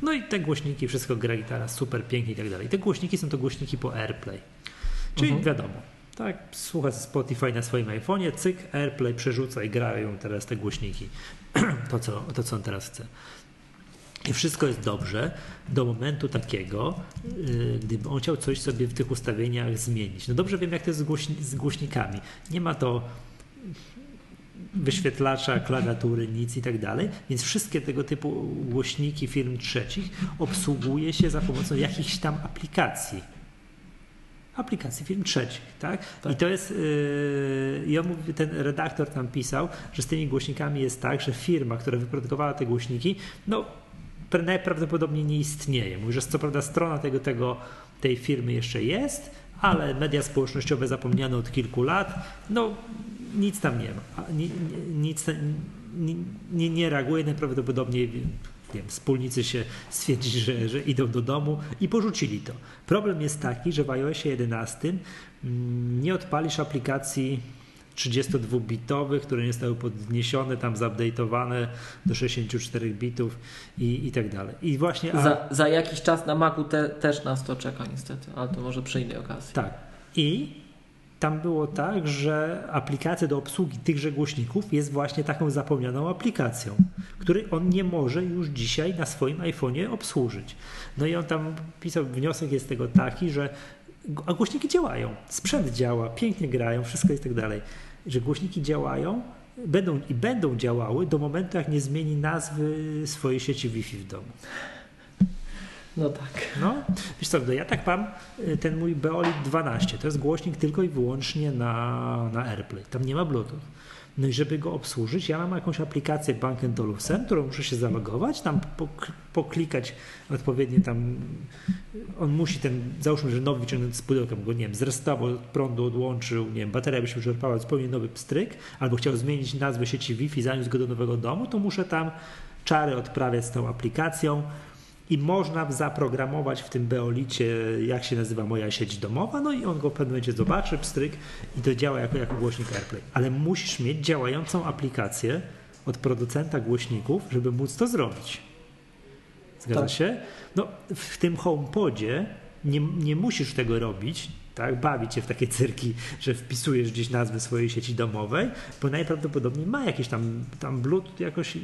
No i te głośniki, wszystko gra gitara, super pięknie i tak dalej. Te głośniki są to głośniki po AirPlay. Czyli mhm. wiadomo, tak, słucha Spotify na swoim iPhone'ie, cyk, AirPlay przerzuca i grają teraz te głośniki. *clears throat* to, co, to, co on teraz chce. I wszystko jest dobrze do momentu takiego, yy, gdyby on chciał coś sobie w tych ustawieniach zmienić. No dobrze wiem, jak to jest z, głośni z głośnikami. Nie ma to wyświetlacza, klawiatury, nic i tak dalej. Więc wszystkie tego typu głośniki firm trzecich obsługuje się za pomocą jakichś tam aplikacji. Aplikacji firm trzecich, tak? tak. I to jest, yy, ja mówię, ten redaktor tam pisał, że z tymi głośnikami jest tak, że firma, która wyprodukowała te głośniki, no najprawdopodobniej nie istnieje. Mówi, że co prawda strona tego, tego, tej firmy jeszcze jest, ale media społecznościowe zapomniane od kilku lat, no nic tam nie ma. Nic, nie, nie, nie reaguje najprawdopodobniej wiem, wspólnicy się stwierdzili, że, że idą do domu i porzucili to. Problem jest taki, że w iOSie 11 mm, nie odpalisz aplikacji 32-bitowych, które nie zostały podniesione, tam zupdate'owane do 64 bitów i, i tak dalej. I właśnie... A... Za, za jakiś czas na Macu te, też nas to czeka niestety, ale to może przy innej okazji. Tak. I tam było tak, że aplikacja do obsługi tychże głośników jest właśnie taką zapomnianą aplikacją, której on nie może już dzisiaj na swoim iPhone'ie obsłużyć. No i on tam pisał, wniosek jest tego taki, że a głośniki działają, sprzęt działa, pięknie grają, wszystko jest tak dalej, że głośniki działają będą i będą działały do momentu, jak nie zmieni nazwy swojej sieci Wi-Fi w domu. No tak. No, wiesz co, ja tak mam y, ten mój Beolit 12, to jest głośnik tylko i wyłącznie na, na AirPlay, tam nie ma Bluetooth. No i żeby go obsłużyć, ja mam jakąś aplikację Bank Olufsen, którą muszę się zalogować, tam poklikać odpowiednie tam, on musi ten, załóżmy, że nowy wyciągnąć z pudełkiem, go nie wiem, zrestował, prądu odłączył, nie wiem, bateria by się wyczerpała, zupełnie nowy pstryk, albo chciał zmienić nazwę sieci Wi-Fi, zaniósł go do nowego domu, to muszę tam czary odprawiać z tą aplikacją, i można zaprogramować w tym Beolicie, jak się nazywa moja sieć domowa, no i on go w pewnym momencie zobaczy, pstryk i to działa jako, jako głośnik AirPlay. Ale musisz mieć działającą aplikację od producenta głośników, żeby móc to zrobić. Zgadza tak. się? No, w tym HomePodzie nie, nie musisz tego robić, tak, bawić się w takie cyrki, że wpisujesz gdzieś nazwę swojej sieci domowej, bo najprawdopodobniej ma jakiś tam, tam Bluetooth jakoś,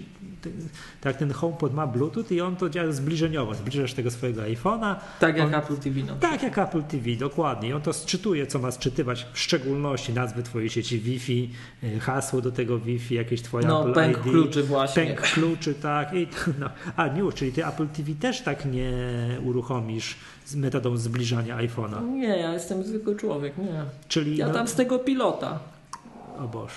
tak ten HomePod ma Bluetooth i on to działa zbliżeniowo, zbliżasz tego swojego iPhone'a. Tak jak on, Apple TV. No. Tak jak Apple TV, dokładnie. I on to sczytuje, co ma sczytywać, w szczególności nazwy twojej sieci Wi-Fi, y, hasło do tego Wi-Fi, jakieś twoje no, Apple pęk ID. kluczy właśnie. Pęk kluczy, tak. I, no. A nie, czyli ty Apple TV też tak nie uruchomisz z metodą zbliżania iPhone'a. Nie, ja jestem zwykły człowiek, nie. Czyli, ja no, tam z tego pilota. O Boż.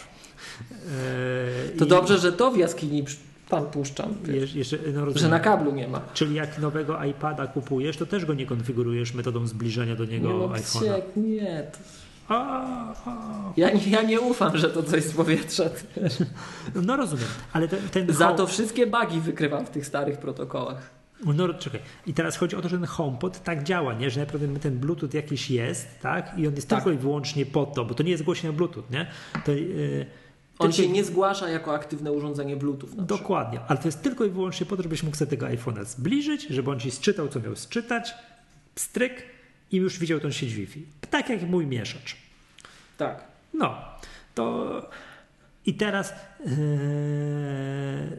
Eee, to i... dobrze, że to w jaskini tam puszczam. Wiesz, jeszcze, no że na kablu nie ma. Czyli jak nowego iPada kupujesz, to też go nie konfigurujesz metodą zbliżenia do niego nie, no, iPhone'a. Nie, to... a, a. Ja, nie, ja nie ufam, że to coś z powietrza. No rozumiem, ale ten, ten Za to wszystkie bugi wykrywam w tych starych protokołach. No czekaj. I teraz chodzi o to, że ten HomePod tak działa, nie? że naprawdę ten Bluetooth jakiś jest, tak? I on jest tak. tylko i wyłącznie po to, bo to nie jest głośnik Bluetooth, nie? To, yy, on się nie zgłasza jako aktywne urządzenie Bluetooth. Dokładnie, ale to jest tylko i wyłącznie po to, żebyś mógł sobie tego iPhone'a zbliżyć, żeby on ci sczytał, co miał sczytać, stryk i już widział tą sieć Wi-Fi. Tak jak mój mieszacz. Tak. No, to i teraz, yy,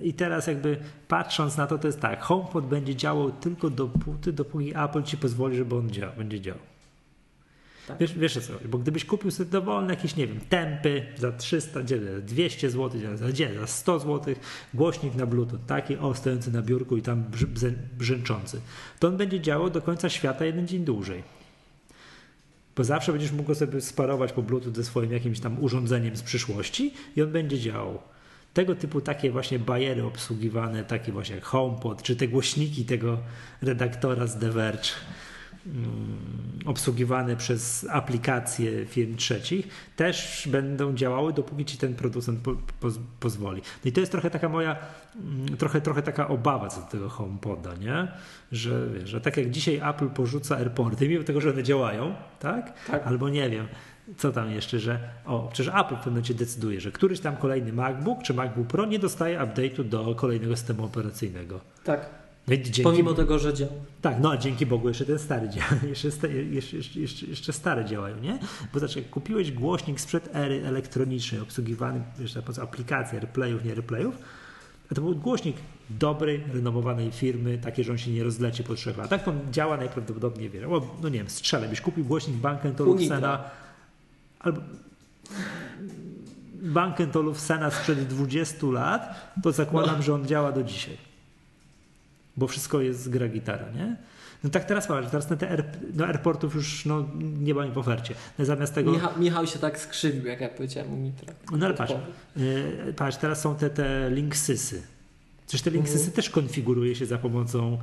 I teraz jakby patrząc na to, to jest tak, HomePod będzie działał tylko dopóty, dopóki Apple ci pozwoli, żeby on dział, będzie działał. Tak. Wiesz, wiesz co, bo gdybyś kupił sobie dowolne jakieś, nie wiem, tempy za 300, 200 zł, za, za 100 zł, głośnik na Bluetooth, taki o, stojący na biurku i tam brzęczący, to on będzie działał do końca świata jeden dzień dłużej bo zawsze będziesz mógł sobie sparować po Bluetooth ze swoim jakimś tam urządzeniem z przyszłości i on będzie działał. Tego typu takie właśnie bajery obsługiwane, takie właśnie jak HomePod, czy te głośniki tego redaktora z The Verge, obsługiwane przez aplikacje firm trzecich, też będą działały, dopóki ci ten producent po, po, pozwoli. No i to jest trochę taka moja, mm, trochę, trochę taka obawa co do tego HomePoda, nie? Że, wiesz, że tak jak dzisiaj Apple porzuca AirPorty, mimo tego, że one działają, tak? tak. Albo nie wiem, co tam jeszcze, że o, przecież Apple w pewnym momencie decyduje, że któryś tam kolejny MacBook czy MacBook Pro nie dostaje update'u do kolejnego systemu operacyjnego. Tak. Dzięki, Pomimo tego, że działa. Tak, no a dzięki Bogu jeszcze ten stary działa, *laughs* jeszcze, jeszcze, jeszcze, jeszcze stare działają, nie? Bo znaczy, jak kupiłeś głośnik sprzed ery elektronicznej, obsługiwany jeszcze po aplikacji AirPlayów, nie AirPlayów, to był głośnik dobrej, renomowanej firmy, takie, że on się nie rozleci po trzech latach. To działa najprawdopodobniej, wiele. no nie wiem, strzelę, byś kupił głośnik Bank Olufsena albo Bank Olufsena sprzed 20 lat, to zakładam, no. że on działa do dzisiaj bo wszystko jest gra gitara, nie? No tak teraz patrz, teraz na te air, no airportów już no, nie ma w ofercie. No zamiast tego... Michał, Michał się tak skrzywił, jak ja powiedziałem Unitra. No ale patrz, yy, patrz, teraz są te, te linksysy. Przecież te linksysy mhm. też konfiguruje się za pomocą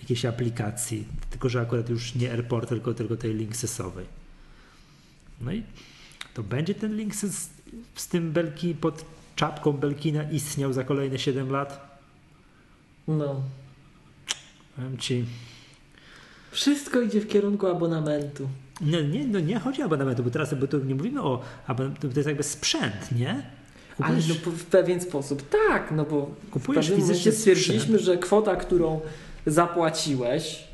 jakiejś aplikacji, tylko że akurat już nie airport, tylko, tylko tej linksysowej. No i to będzie ten linksys z tym Belki pod czapką Belkina istniał za kolejne 7 lat? No. Powiem ci. Wszystko idzie w kierunku abonamentu. Nie, nie, no nie chodzi o abonamentu, bo teraz bo nie mówimy o abonamentu, to jest jakby sprzęt, nie? Kupujesz... Ale no, w pewien sposób tak, no bo kupujesz w pewnym stwierdziliśmy, że kwota, którą zapłaciłeś,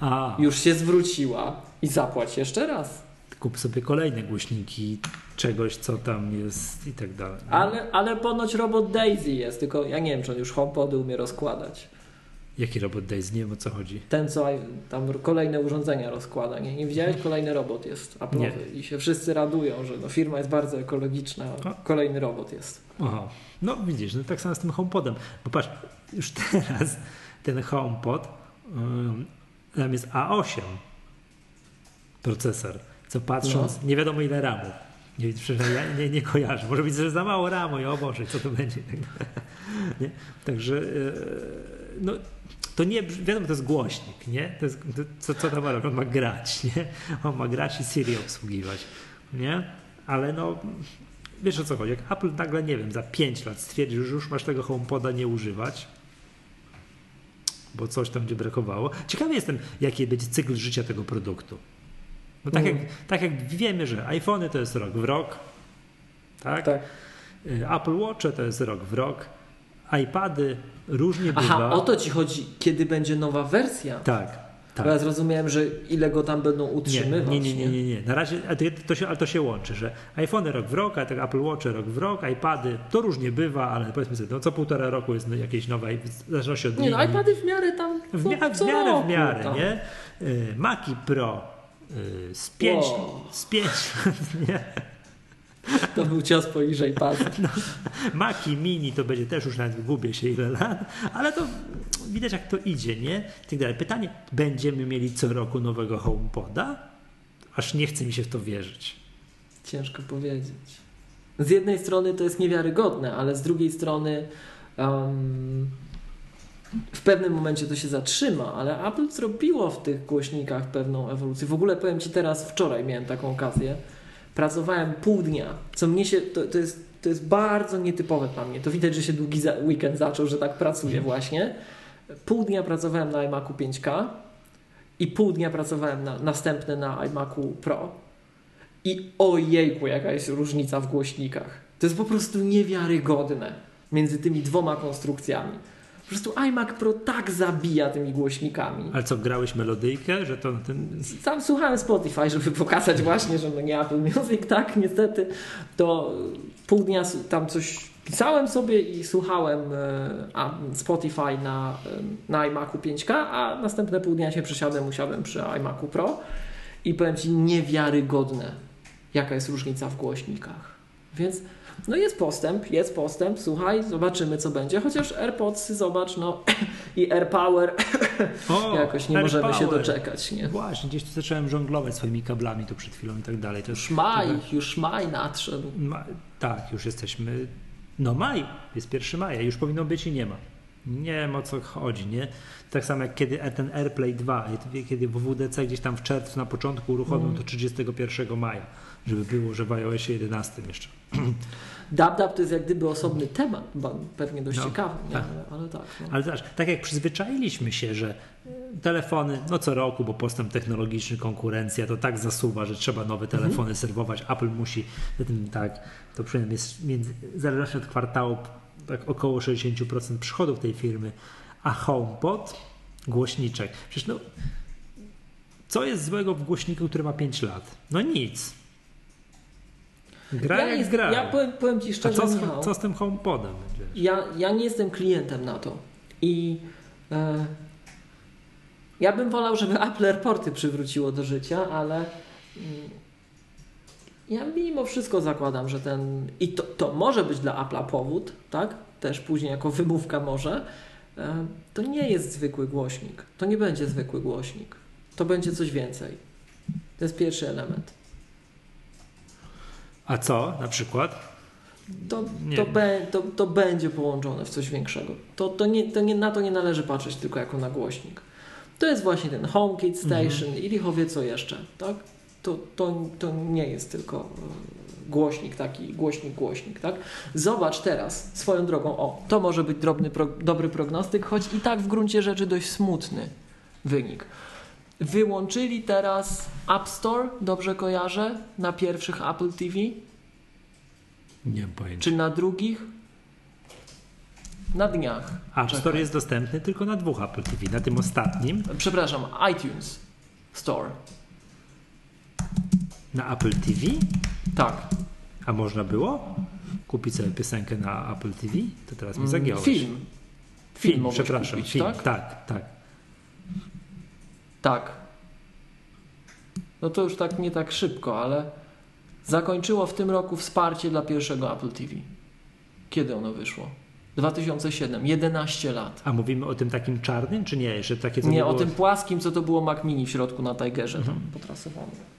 A. już się zwróciła i zapłać jeszcze raz. Kup sobie kolejne głośniki czegoś, co tam jest i tak dalej. Ale, ale ponoć robot Daisy jest, tylko ja nie wiem, czy on już HomePody umie rozkładać. Jaki robot Daisy? Nie wiem o co chodzi. Ten, co tam kolejne urządzenia rozkłada. Nie, nie widziałeś? Kolejny robot jest Apple'owy i się wszyscy radują, że no, firma jest bardzo ekologiczna, a kolejny robot jest. Aha. No widzisz, no tak samo z tym HomePodem. Bo patrz, już *laughs* teraz ten HomePod um, tam jest A8 procesor, co patrząc, no. nie wiadomo ile RAMu. Nie, nie, nie, nie kojarzę. Może być, że za mało RAMu i o Boże, co to będzie. *laughs* nie? Także yy, no, to nie, wiadomo, to jest głośnik, nie? To jest, to, co, co tam robi? On ma grać, nie? On ma grać i Siri obsługiwać, nie? Ale no, wiesz o co chodzi, jak Apple nagle, nie wiem, za 5 lat stwierdzi, że już masz tego HomePoda nie używać, bo coś tam będzie brakowało. Ciekawy jestem, jaki będzie cykl życia tego produktu. No tak, mm. jak, tak jak wiemy, że iPhony to jest rok w rok, tak? tak. Y, Apple Watch to jest rok w rok, iPady różnie bywa. Aha, o to ci chodzi, kiedy będzie nowa wersja. Tak. Tak. Bo ja zrozumiałem, że ile go tam będą utrzymywać. Nie, nie, nie, nie. nie. Na razie to się, ale to się łączy, że iPhone rok w rok, a tak Apple Watch rok w rok, iPady to różnie bywa, ale powiedzmy sobie, no co półtora roku jest jakieś nowe, w zależności od Nie, no iPady w miarę tam. W, mia- w miarę, roku, w miarę, tam. nie? Y, Maki Pro y, z 5, wow. z 5, nie? *laughs* To był cios poniżej pasa. No, Maki Mini to będzie też już nawet gubię się ile lat, ale to widać jak to idzie, nie? Tak dalej. Pytanie, będziemy mieli co roku nowego HomePoda? Aż nie chce mi się w to wierzyć. Ciężko powiedzieć. Z jednej strony to jest niewiarygodne, ale z drugiej strony um, w pewnym momencie to się zatrzyma, ale Apple zrobiło w tych głośnikach pewną ewolucję. W ogóle powiem Ci teraz, wczoraj miałem taką okazję, pracowałem pół dnia, co mnie się, to, to, jest, to jest bardzo nietypowe dla mnie. To widać, że się długi weekend zaczął, że tak pracuję mhm. właśnie. Pół dnia pracowałem na iMacu 5K i pół dnia pracowałem na, następne na iMacu Pro. I ojejku, jaka jest różnica w głośnikach. To jest po prostu niewiarygodne między tymi dwoma konstrukcjami. Po prostu iMac Pro tak zabija tymi głośnikami. Ale co, grałeś melodyjkę? Że to ten... Sam słuchałem Spotify, żeby pokazać właśnie, że no nie Apple Music, *laughs* tak, niestety. To pół dnia tam coś pisałem sobie i słuchałem e, Spotify na, e, na iMacu 5K, a następne pół dnia się przesiadłem, usiadłem przy iMacu Pro i powiem Ci niewiarygodne, jaka jest różnica w głośnikach. Więc no jest postęp, jest postęp, słuchaj, zobaczymy co będzie, chociaż AirPods, zobacz, no *coughs* i AirPower *coughs* o, *coughs* jakoś nie możemy Power. się doczekać, nie? Właśnie, gdzieś tu zacząłem żonglować swoimi kablami tu przed chwilą i tak dalej. To już maj, już maj nadszedł. Ma, tak, już jesteśmy, no maj, jest pierwszy maja, już powinno być i nie ma. Nie wiem o co chodzi, nie? Tak samo jak kiedy ten AirPlay 2, kiedy WWDC gdzieś tam w czerwcu na początku uruchomił mm. to 31 maja, żeby było, że w iOSie 11 jeszcze. *clears throat* DubDub to jest jak gdyby osobny temat, pewnie dość no, ciekawy, tak. Ale, ale, tak. No. Ale też, tak jak przyzwyczailiśmy się, że telefony, no co roku, bo postęp technologiczny, konkurencja to tak zasuwa, że trzeba nowe mhm. telefony mhm. serwować. Apple musi, tak, to przynajmniej jest między, zależnie od kwartału, tak około 60% przychodów tej firmy, a HomePod, głośniczek. Przecież no, co jest złego w głośniku, który ma 5 lat? No nic. Gra ja jak jest, gra. Ja powiem, powiem Ci szczerze, A co, z, co z tym HomePodem? Ja, ja nie jestem klientem na to. I e, ja bym wolał, żeby Apple Airporty przywróciło do życia, ale mm, ja mimo wszystko zakładam, że ten... I to, to może być dla Apple'a powód, tak? Też później jako wymówka może. E, to nie jest zwykły głośnik. To nie będzie zwykły głośnik. To będzie coś więcej. To jest pierwszy element. A co na przykład? To, to, be, to, to, będzie połączone w coś większego. To, to, nie, to nie, na to nie należy patrzeć tylko jako na głośnik. To jest właśnie ten HomeKit Station mhm. i lichowie co jeszcze. Tak? To, to, to nie jest tylko e, głośnik taki, głośnik, głośnik. Tak? Zobacz teraz swoją drogą, o, to może być drobny, pro, dobry prognostyk, choć i tak w gruncie rzeczy dość smutny wynik. Wyłączyli teraz App Store, dobrze kojarzę, na pierwszych Apple TV? Nie mam pojęcia. Czy na drugich? Na dniach. App Czekaj. Store jest dostępny tylko na dwóch Apple TV. Na tym ostatnim. Przepraszam, iTunes Store. Na Apple TV? Tak. A można było kupić sobie piosenkę na Apple TV? To teraz mi mm, zagiąłeś. Film. Film, film przepraszam. Kupić, film, tak? tak, tak. Tak. No to już tak nie tak szybko, ale zakończyło w tym roku wsparcie dla pierwszego Apple TV. Kiedy ono wyszło? 2007, 11 lat. A mówimy o tym takim czarnym, czy nie? Że takie, nie, nie było... o tym płaskim, co to było Mac Mini w środku na Tigerze mhm. tam potrasowane.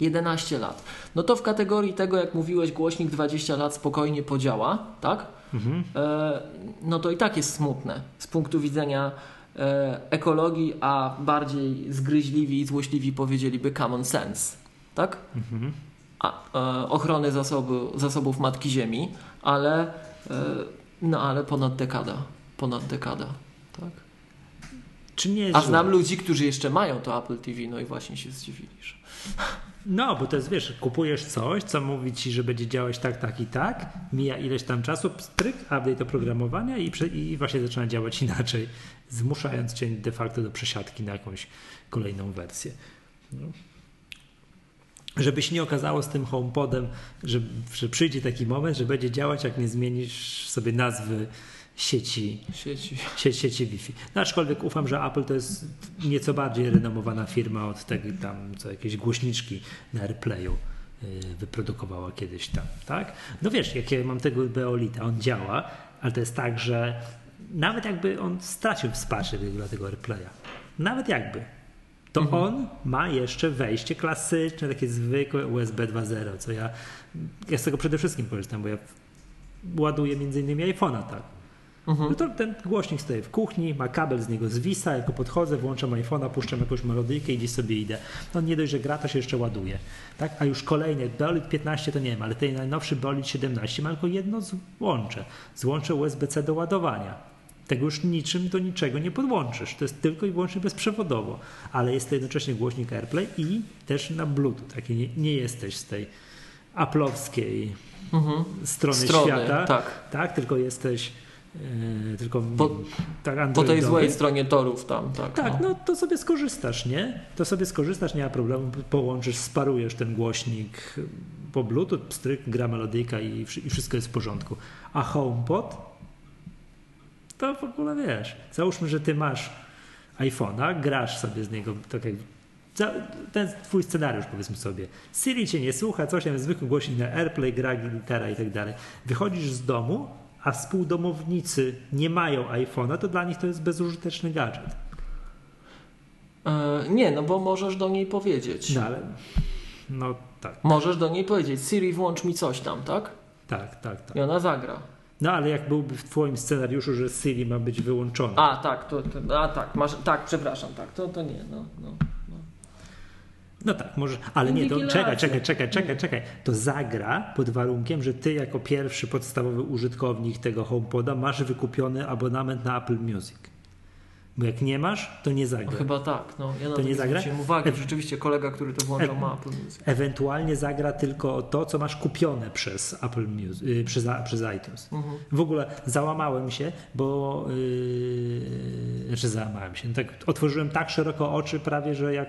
11 lat. No to w kategorii tego, jak mówiłeś, głośnik 20 lat spokojnie podziała, tak? Mhm. E, no to i tak jest smutne z punktu widzenia E, ekologii, a bardziej zgryźliwi i złośliwi powiedzieliby common sense, tak? Mhm. A, e, ochrony zasobu, zasobów Matki Ziemi, ale, e, no ale ponad dekada, ponad dekada. tak? Czy nie jest A znam ludzi, którzy jeszcze mają to Apple TV, no i właśnie się zdziwili. Że... No, bo to jest, wiesz, kupujesz coś, co mówi ci, że będzie działać tak, tak i tak, mija ileś tam czasu, stryk, update oprogramowania i, i właśnie zaczyna działać *laughs* inaczej, zmuszając cię de facto do przesiadki na jakąś kolejną wersję. No. Żeby się nie okazało z tym HomePodem, że, że przyjdzie taki moment, że będzie działać, jak nie zmienisz sobie nazwy sieci, sieci. Sie, sieci Wi-Fi. No, aczkolwiek ufam, że Apple to jest nieco bardziej renomowana firma od tego tam, co jakieś głośniczki na AirPlayu y, wyprodukowała kiedyś tam, tak? No wiesz, jak ja mam tego Beolita, on działa, ale to jest tak, że nawet jakby on stracił wsparcie dla tego AirPlaya, nawet jakby, to mhm. on ma jeszcze wejście klasyczne, takie zwykłe USB 2.0, co ja, ja z tego przede wszystkim korzystam, bo ja ładuję między innymi iPhone'a, tak? Mhm. No to ten głośnik stoi w kuchni, ma kabel z niego zwisa, jako podchodzę, włączam iPhone'a, puszczam jakąś melodyjkę i gdzieś sobie idę. No nie dość, że gra, to się jeszcze ładuje. Tak? A już kolejny, Bolid 15 to nie wiem, ale ten najnowszy Bolid 17 ma tylko jedno złącze. Złącze USB-C do ładowania. Tego już niczym do niczego nie podłączysz. To jest tylko i wyłącznie bezprzewodowo. Ale jest to jednocześnie głośnik AirPlay i też na Bluetooth. Taki nie, nie jesteś z tej aplowskiej mhm. strony, strony, świata. Tak. tak, tylko jesteś Yy, tylko po, tak po tej złej stronie torów tam. Tak, tak no. no. to sobie skorzystasz, nie? To sobie skorzystasz, nie ma problemu, połączysz, sparujesz ten głośnik po bluetooth, stryk, gra melodyjka i, i wszystko jest w porządku. A HomePod to w ogóle wiesz, załóżmy, że ty masz iPhone'a, grasz sobie z niego, tak jak ten twój scenariusz powiedzmy sobie. Siri cię nie słucha, coś tam zwykły głośnik na AirPlay, gra gitara i tak dalej. Wychodzisz z domu, a współdomownicy nie mają iPhone'a, to dla nich to jest bezużyteczny gadżet. E, nie, no bo możesz do niej powiedzieć. No ale, no tak. Możesz do niej powiedzieć, Siri włącz mi coś tam, tak? Tak, tak, tak. I ona zagra. No ale jak byłby w twoim scenariuszu, że Siri ma być wyłączona. A tak, to, to a tak, masz, tak, przepraszam, tak, to, to nie, no, no. No tak, może, ale nie, to czekaj, czekaj, czekaj, czekaj, czekaj. To zagra pod warunkiem, że ty jako pierwszy podstawowy użytkownik tego HomePoda masz wykupiony abonament na Apple Music. Bo jak nie masz, to nie zagra. Chyba tak. No, ja na to nie zagra. uwagę. Rzeczywiście kolega, który to włączał, e ma Apple Music. Ewentualnie zagra tylko to, co masz kupione przez Apple Music, yy, przez, przez iTunes. Mhm. W ogóle załamałem się, bo yy, znaczy załamałem się. No tak, otworzyłem tak szeroko oczy prawie, że jak,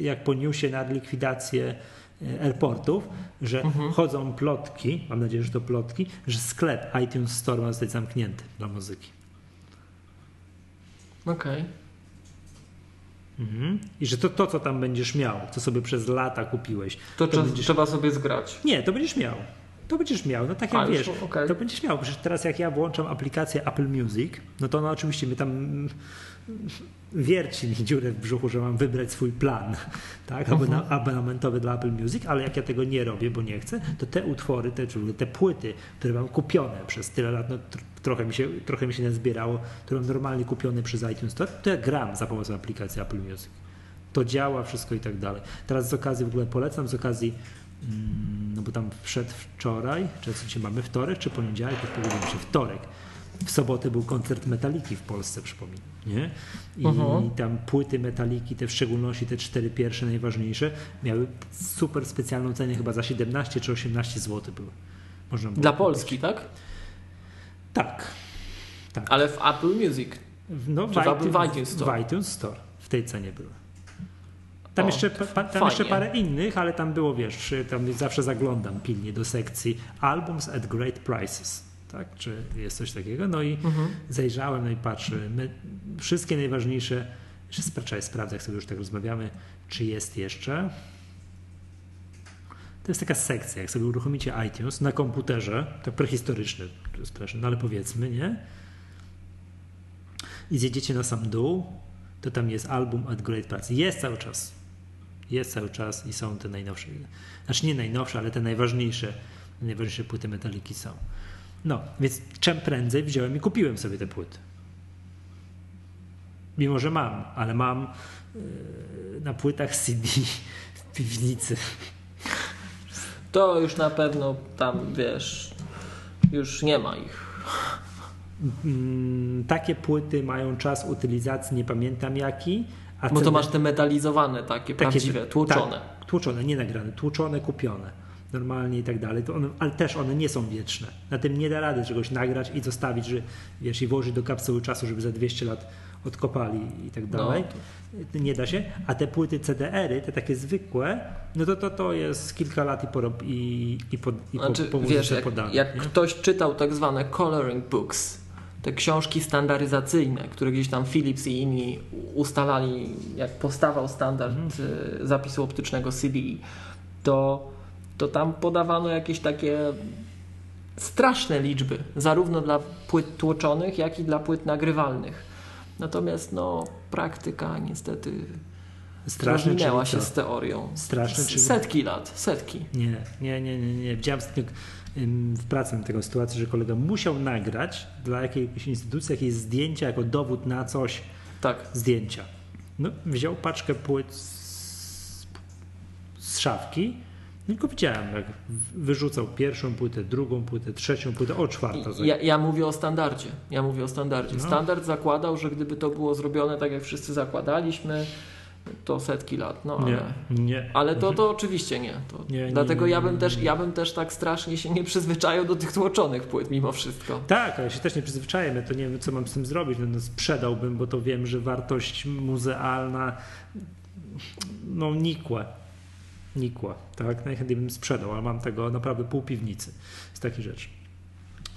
jak po newsie nad likwidację y, airportów, że mhm. chodzą plotki, mam nadzieję, że to plotki, że sklep iTunes Store ma zostać zamknięty dla muzyki. Okej. Okay. Mhm. I że to, to, co tam będziesz miał, co sobie przez lata kupiłeś. To, to będziesz... trzeba sobie zgrać. Nie, to będziesz miał. To będziesz miał, no tak jak A, wiesz, okay. to będziesz miał. Przecież teraz jak ja włączam aplikację Apple Music, no to no oczywiście my tam wierci mi dziurę w brzuchu, że mam wybrać swój plan *laughs* tak, uh-huh. abonamentowy dla Apple Music, ale jak ja tego nie robię, bo nie chcę, to te utwory, te, te płyty, które mam kupione przez tyle lat, no, trochę, mi się, trochę mi się nazbierało, które mam normalnie kupione przez iTunes Store, to ja gram za pomocą aplikacji Apple Music. To działa, wszystko i tak dalej. Teraz z okazji w ogóle polecam, z okazji mm, no bo tam przedwczoraj, czy co mamy wtorek, czy poniedziałek, już powiedziałem się wtorek, w sobotę był koncert Metaliki w Polsce, przypominam. Nie? I uh mhm. -huh. tam płyty Metaliki, te w szczególności te cztery pierwsze najważniejsze, miały super specjalną cenę, chyba za 17 czy 18 zł były. Można było Dla. Polski, tak? Tak. tak. Ale w Apple Music. No, w, iTunes, w iTunes Store. W iTunes Store w tej cenie były. Tam, o, jeszcze, pa, tam jeszcze parę innych, ale tam było, wiesz, tam zawsze zaglądam pilnie do sekcji Albums at Great Prices tak? Czy jest coś takiego? No i mhm. zajrzałem, no i patrzę. My, wszystkie najważniejsze, jeszcze sprawdzę, jak sobie już tak rozmawiamy, czy jest jeszcze. To jest taka sekcja, jak sobie uruchomicie iTunes na komputerze, tak prehistoryczny, no ale powiedzmy, nie? I zjedziecie na sam dół, to tam jest album at Great Price. Jest cały czas. Jest cały czas i są te najnowsze. Znaczy nie najnowsze, ale te najważniejsze, najważniejsze płyty metaliki są. No, więc czym prędzej wziąłem i kupiłem sobie te płyty. Mimo, że mam, ale mam yy, na płytach CD w piwnicy. To już na pewno tam, wiesz, już nie ma ich. mm, takie płyty mają czas utylizacji, nie pamiętam jaki. A Bo to masz te metalizowane, takie, takie prawdziwe, tłuczone. Tak, tłuczone, nie nagrane, tłuczone, kupione normalnie i tak dalej, one, ale też one nie są wieczne. Na tym nie da rady czegoś nagrać i zostawić, że wiesz, i włożyć do kapsuły czasu, żeby za 200 lat odkopali i tak no, dalej. No, Nie da się. A te płyty CDR-y, te takie zwykłe, no to to, to jest kilka lat i, porob, i, i, po, i znaczy, po, po wiesz, jak, podane, jak ktoś czytał tak zwane coloring books, te książki standaryzacyjne, które gdzieś tam Philips i inni ustalali, jak powstawał standard mhm. zapisu optycznego CDI, to, to tam podawano jakieś takie straszne liczby, zarówno dla płyt tłoczonych, jak i dla płyt nagrywalnych. Natomiast no, praktyka niestety Straszne, minęła się z teorią. Straszne, czy... Setki lat, setki. Nie, nie, nie, nie. nie. Widziałem w pracy na taką sytuację, że kolega musiał nagrać dla jakiejś instytucji jakieś zdjęcia jako dowód na coś. Tak. Zdjęcia. No, wziął paczkę płyt z, z szafki tylko widziałem, jak wyrzucał pierwszą płytę, drugą płytę, trzecią płytę, o czwarta. Ja, ja mówię o standardzie. Ja mówię o standardzie. No. Standard zakładał, że gdyby to było zrobione tak, jak wszyscy zakładaliśmy, to setki lat. No, nie, ale, nie. ale to, to oczywiście nie. To, nie dlatego nie, ja, bym też, ja bym też tak strasznie się nie przyzwyczaił do tych tłoczonych płyt mimo wszystko. Tak, ale się też nie przyzwyczaję. Ja to nie wiem, co mam z tym zrobić. No, no, sprzedałbym, bo to wiem, że wartość muzealna no nikłe nikła, tak? Najchętniej bym sprzedał, ale mam tego naprawdę pół piwnicy z takich rzeczy.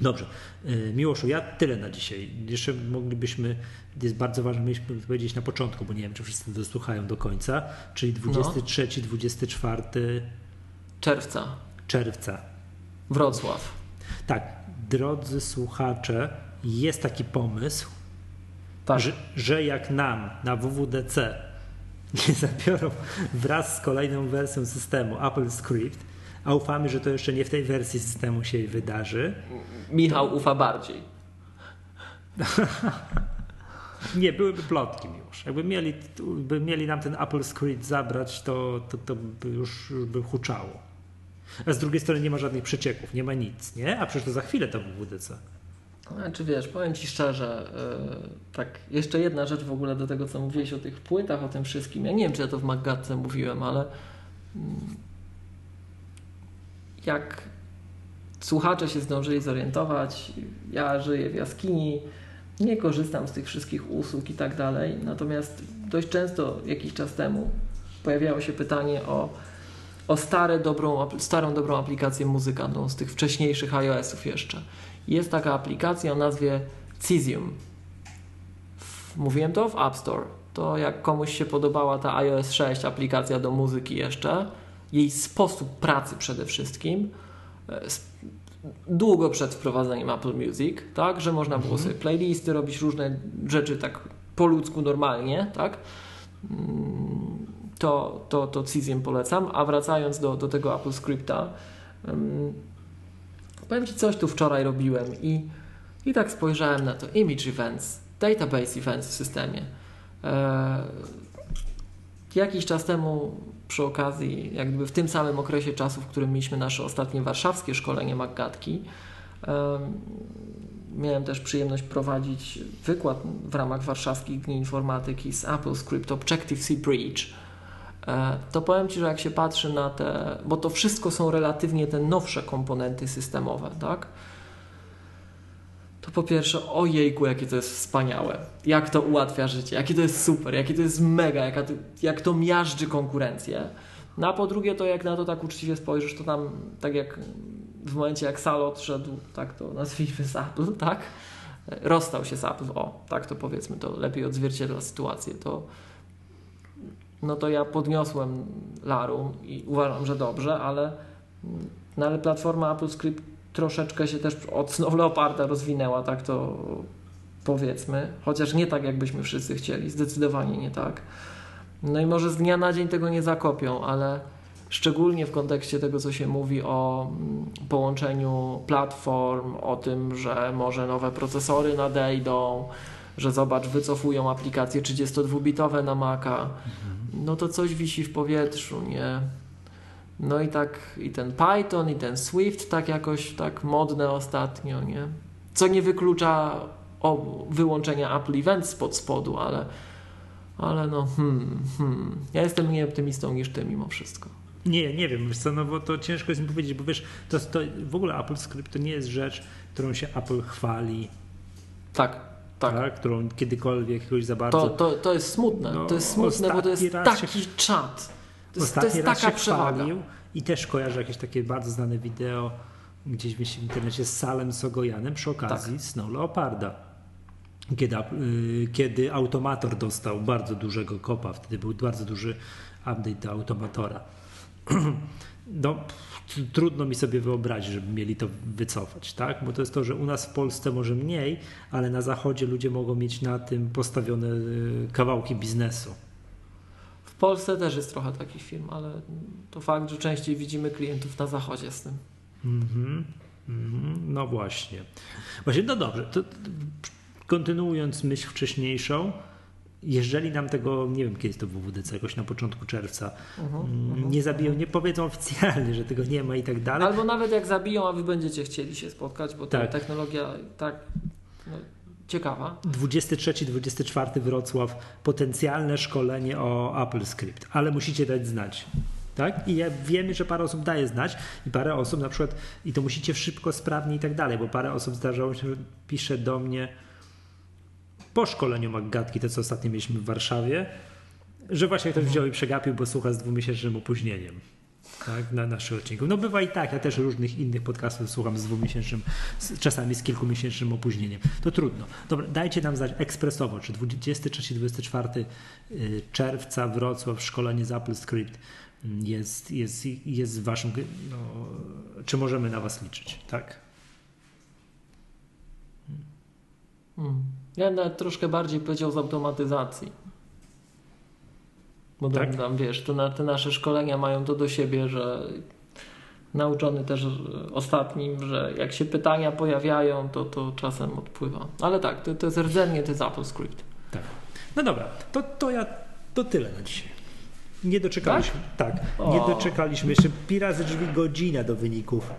Dobrze. Y, Miłoszu, ja tyle na dzisiaj. Jeszcze moglibyśmy, jest bardzo ważne, mieliśmy powiedzieć na początku, bo nie wiem, czy wszyscy dosłuchają do końca, czyli 23, no. 24 czerwca. Czerwca. Wrocław. Tak, drodzy słuchacze, jest taki pomysł, tak. że, że jak nam na WWDC *laughs* nie zabiorą wraz z kolejną wersją systemu Apple Script, a ufamy, że to jeszcze nie w tej wersji systemu się wydarzy. Michał to... ufa bardziej. *laughs* nie, byłyby plotki już. Jakby mieli, by mieli nam ten Apple Script zabrać, to, to, to by już, już by huczało. A z drugiej strony nie ma żadnych przecieków, nie ma nic, nie? A przecież to za chwilę to w WDC. Znaczy wiesz, powiem Ci szczerze, yy, tak, jeszcze jedna rzecz w ogóle do tego, co mówiłeś o tych płytach, o tym wszystkim. Ja nie wiem, czy ja to w Maggatce mówiłem, ale yy, jak słuchacze się zdążyli zorientować, ja żyję w jaskini, nie korzystam z tych wszystkich usług i tak dalej, natomiast dość często jakiś czas temu pojawiało się pytanie o, o stare, dobrą, starą, dobrą aplikację muzykalną z tych wcześniejszych iOS-ów jeszcze jest taka aplikacja o nazwie Cesium. Mówiłem to w App Store. To jak komuś się podobała ta iOS 6 aplikacja do muzyki jeszcze, jej sposób pracy przede wszystkim, e, długo przed wprowadzeniem Apple Music, tak, że można było mhm. sobie playlisty robić, różne rzeczy tak po ludzku normalnie, tak, mm, to, to, to Cesium polecam. A wracając do, do tego Apple Scripta, powiem Ci, coś tu wczoraj robiłem i, i tak spojrzałem na to. Image Events, Database Events w systemie. E, jakiś czas temu przy okazji, jak gdyby w tym samym okresie czasu, w którym mieliśmy nasze ostatnie warszawskie szkolenie Maggatki, miałem też przyjemność prowadzić wykład w ramach warszawskich dni informatyki z Apple Script Objective-C Bridge to powiem Ci, że jak się patrzy na te, bo to wszystko są relatywnie te nowsze komponenty systemowe, tak? To po pierwsze, ojejku, jakie to jest wspaniałe, jak to ułatwia życie, jakie to jest super, jakie to jest mega, jak to, jak to miażdży konkurencję. No a po drugie, to jak na to tak uczciwie spojrzysz, to tam, tak jak w momencie jak Salo odszedł, tak to nazwijmy z Apple, tak? Rozstał się z Apple, o, tak to powiedzmy, to lepiej odzwierciedla sytuację, to no to ja podniosłem Larum i uważam, że dobrze, ale, no ale platforma AppleScript troszeczkę się też od Snow Leoparda rozwinęła, tak to powiedzmy, chociaż nie tak, jakbyśmy wszyscy chcieli, zdecydowanie nie tak. No i może z dnia na dzień tego nie zakopią, ale szczególnie w kontekście tego, co się mówi o mm, połączeniu platform, o tym, że może nowe procesory nadejdą, że zobacz, wycofują aplikacje 32-bitowe na Maca. Mhm no to coś wisi w powietrzu, nie? No i tak i ten Python, i ten Swift tak jakoś tak modne ostatnio, nie? Co nie wyklucza wyłączenia Apple Events pod spodu, ale, ale no, hmm, hmm. ja jestem mniej optymistą niż ty mimo wszystko. Nie, nie wiem, wiesz co, no bo to ciężko jest mi powiedzieć, bo wiesz, to, to w ogóle Apple Script to nie jest rzecz, którą się Apple chwali. Tak, tak. tak którą kiedykolwiek jakoś za bardzo... To, to, to jest smutne, no, to jest smutne, bo to jest taki się... czat. To jest, to jest taka przewaga. I też kojarzę jakieś takie bardzo znane wideo gdzieś w internecie z Salem Sogojanem przy okazji tak. Snow Leoparda. Kiedy, y, kiedy Automator dostał bardzo dużego kopa, wtedy był bardzo duży update do Automatora. *clears throat* No, trudno mi sobie wyobrazić, żeby mieli to wycofać, tak? Bo to jest to, że u nas w Polsce może mniej, ale na zachodzie ludzie mogą mieć na tym postawione y, kawałki biznesu. W Polsce też jest trochę takich firm, ale to fakt, że częściej widzimy klientów na zachodzie z tym. -hmm, mm no właśnie. Właśnie, no dobrze. To, kontynuując myśl wcześniejszą, jeżeli nam tego, nie wiem kiedy to w WWDC, jakoś na początku czerwca, uh -huh, uh -huh. nie zabiją, nie powiedzą oficjalnie, że tego nie ma i tak dalej. Albo nawet jak zabiją, a wy będziecie chcieli się spotkać, bo ta tak. technologia tak no, ciekawa. 23-24 Wrocław, potencjalne szkolenie o Apple Script, ale musicie dać znać. Tak? I ja wiemy, że parę osób daje znać i parę osób na przykład, i to musicie szybko, sprawnie i tak dalej, bo parę osób zdarzało się, że pisze do mnie, po szkoleniu Maggatki, to co ostatnio mieliśmy w Warszawie, że właśnie ktoś wziął i przegapił, bo słucha z dwumiesięcznym opóźnieniem. Tak, na naszym odcinku. No bywa i tak, ja też różnych innych podcastów słucham z dwumiesięcznym, czasami z kilkumiesięcznym opóźnieniem. To trudno. Dobra, dajcie nam znać ekspresowo, czy 23-24 y, czerwca Wrocław, szkolenie z Apple Script jest, jest, jest waszym, no, czy możemy na was liczyć, tak? Hmm. Ja nawet troszkę bardziej powiedział z automatyzacji. Bo tak? tam, wiesz, to na, te nasze szkolenia mają to do siebie, że nauczony też ostatnim, że jak się pytania pojawiają, to, to czasem odpływa. Ale tak, to, to jest rdzenie, to jest AppleScript. Tak. No dobra, to, to ja to tyle na dzisiaj. Nie doczekaliśmy. Tak, tak nie doczekaliśmy. Jeszcze pi razy drzwi godzina do wyników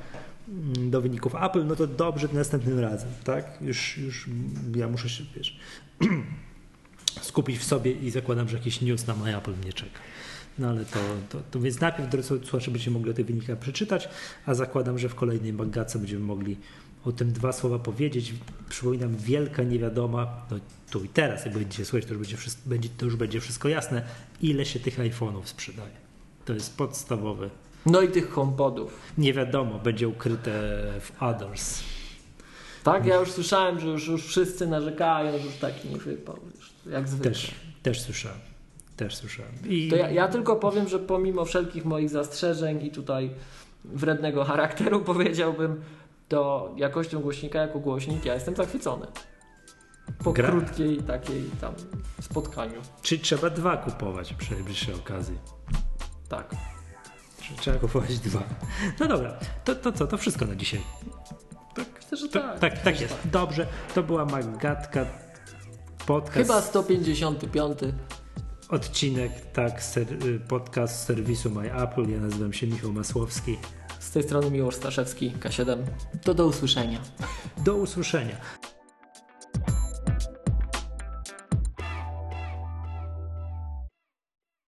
do wyników Apple, no to dobrze następnym razem, tak? Już, już ja muszę się, wiesz, *clears throat* skupić w sobie i zakładam, że jakiś news na My Apple mnie czeka. No ale to, to, to więc najpierw, drodzy słuchacze, będziecie mogli o tych wynikach przeczytać, a zakładam, że w kolejnej magace będziemy mogli o tym dwa słowa powiedzieć. Przypominam, wielka niewiadoma, no tu i teraz, jak będziecie słuchać, to już będzie, wszystko, będzie, to już będzie wszystko jasne, ile się tych iPhone'ów sprzedaje. To jest podstawowy no i tych HomePodów. Nie wiadomo, będzie ukryte w Others. Tak, ja już słyszałem, że już, już wszyscy narzekają, że już taki nie wypał. Jak zwykle. Też, też słyszałem. Też słyszałem. I... To ja, ja tylko powiem, że pomimo wszelkich moich zastrzeżeń i tutaj wrednego charakteru *laughs* powiedziałbym, to jakością głośnika jako głośnik ja jestem zachwycony. Po Gra. krótkiej takiej tam spotkaniu. Czy trzeba dwa kupować przy najbliższej okazji? Tak. Trzeba kupować dwa. No dobra, to, to co, to wszystko na dzisiaj. Tak, Myślę, że to, tak. Tak, tak jest. Tak. Dobrze, to była Magatka podcast. Chyba 155. Odcinek, tak, ser, y, podcast serwisu My Apple. Ja nazywam się Michał Masłowski. Z tej strony Miłosz Staszewski, K7. To do usłyszenia. Do usłyszenia.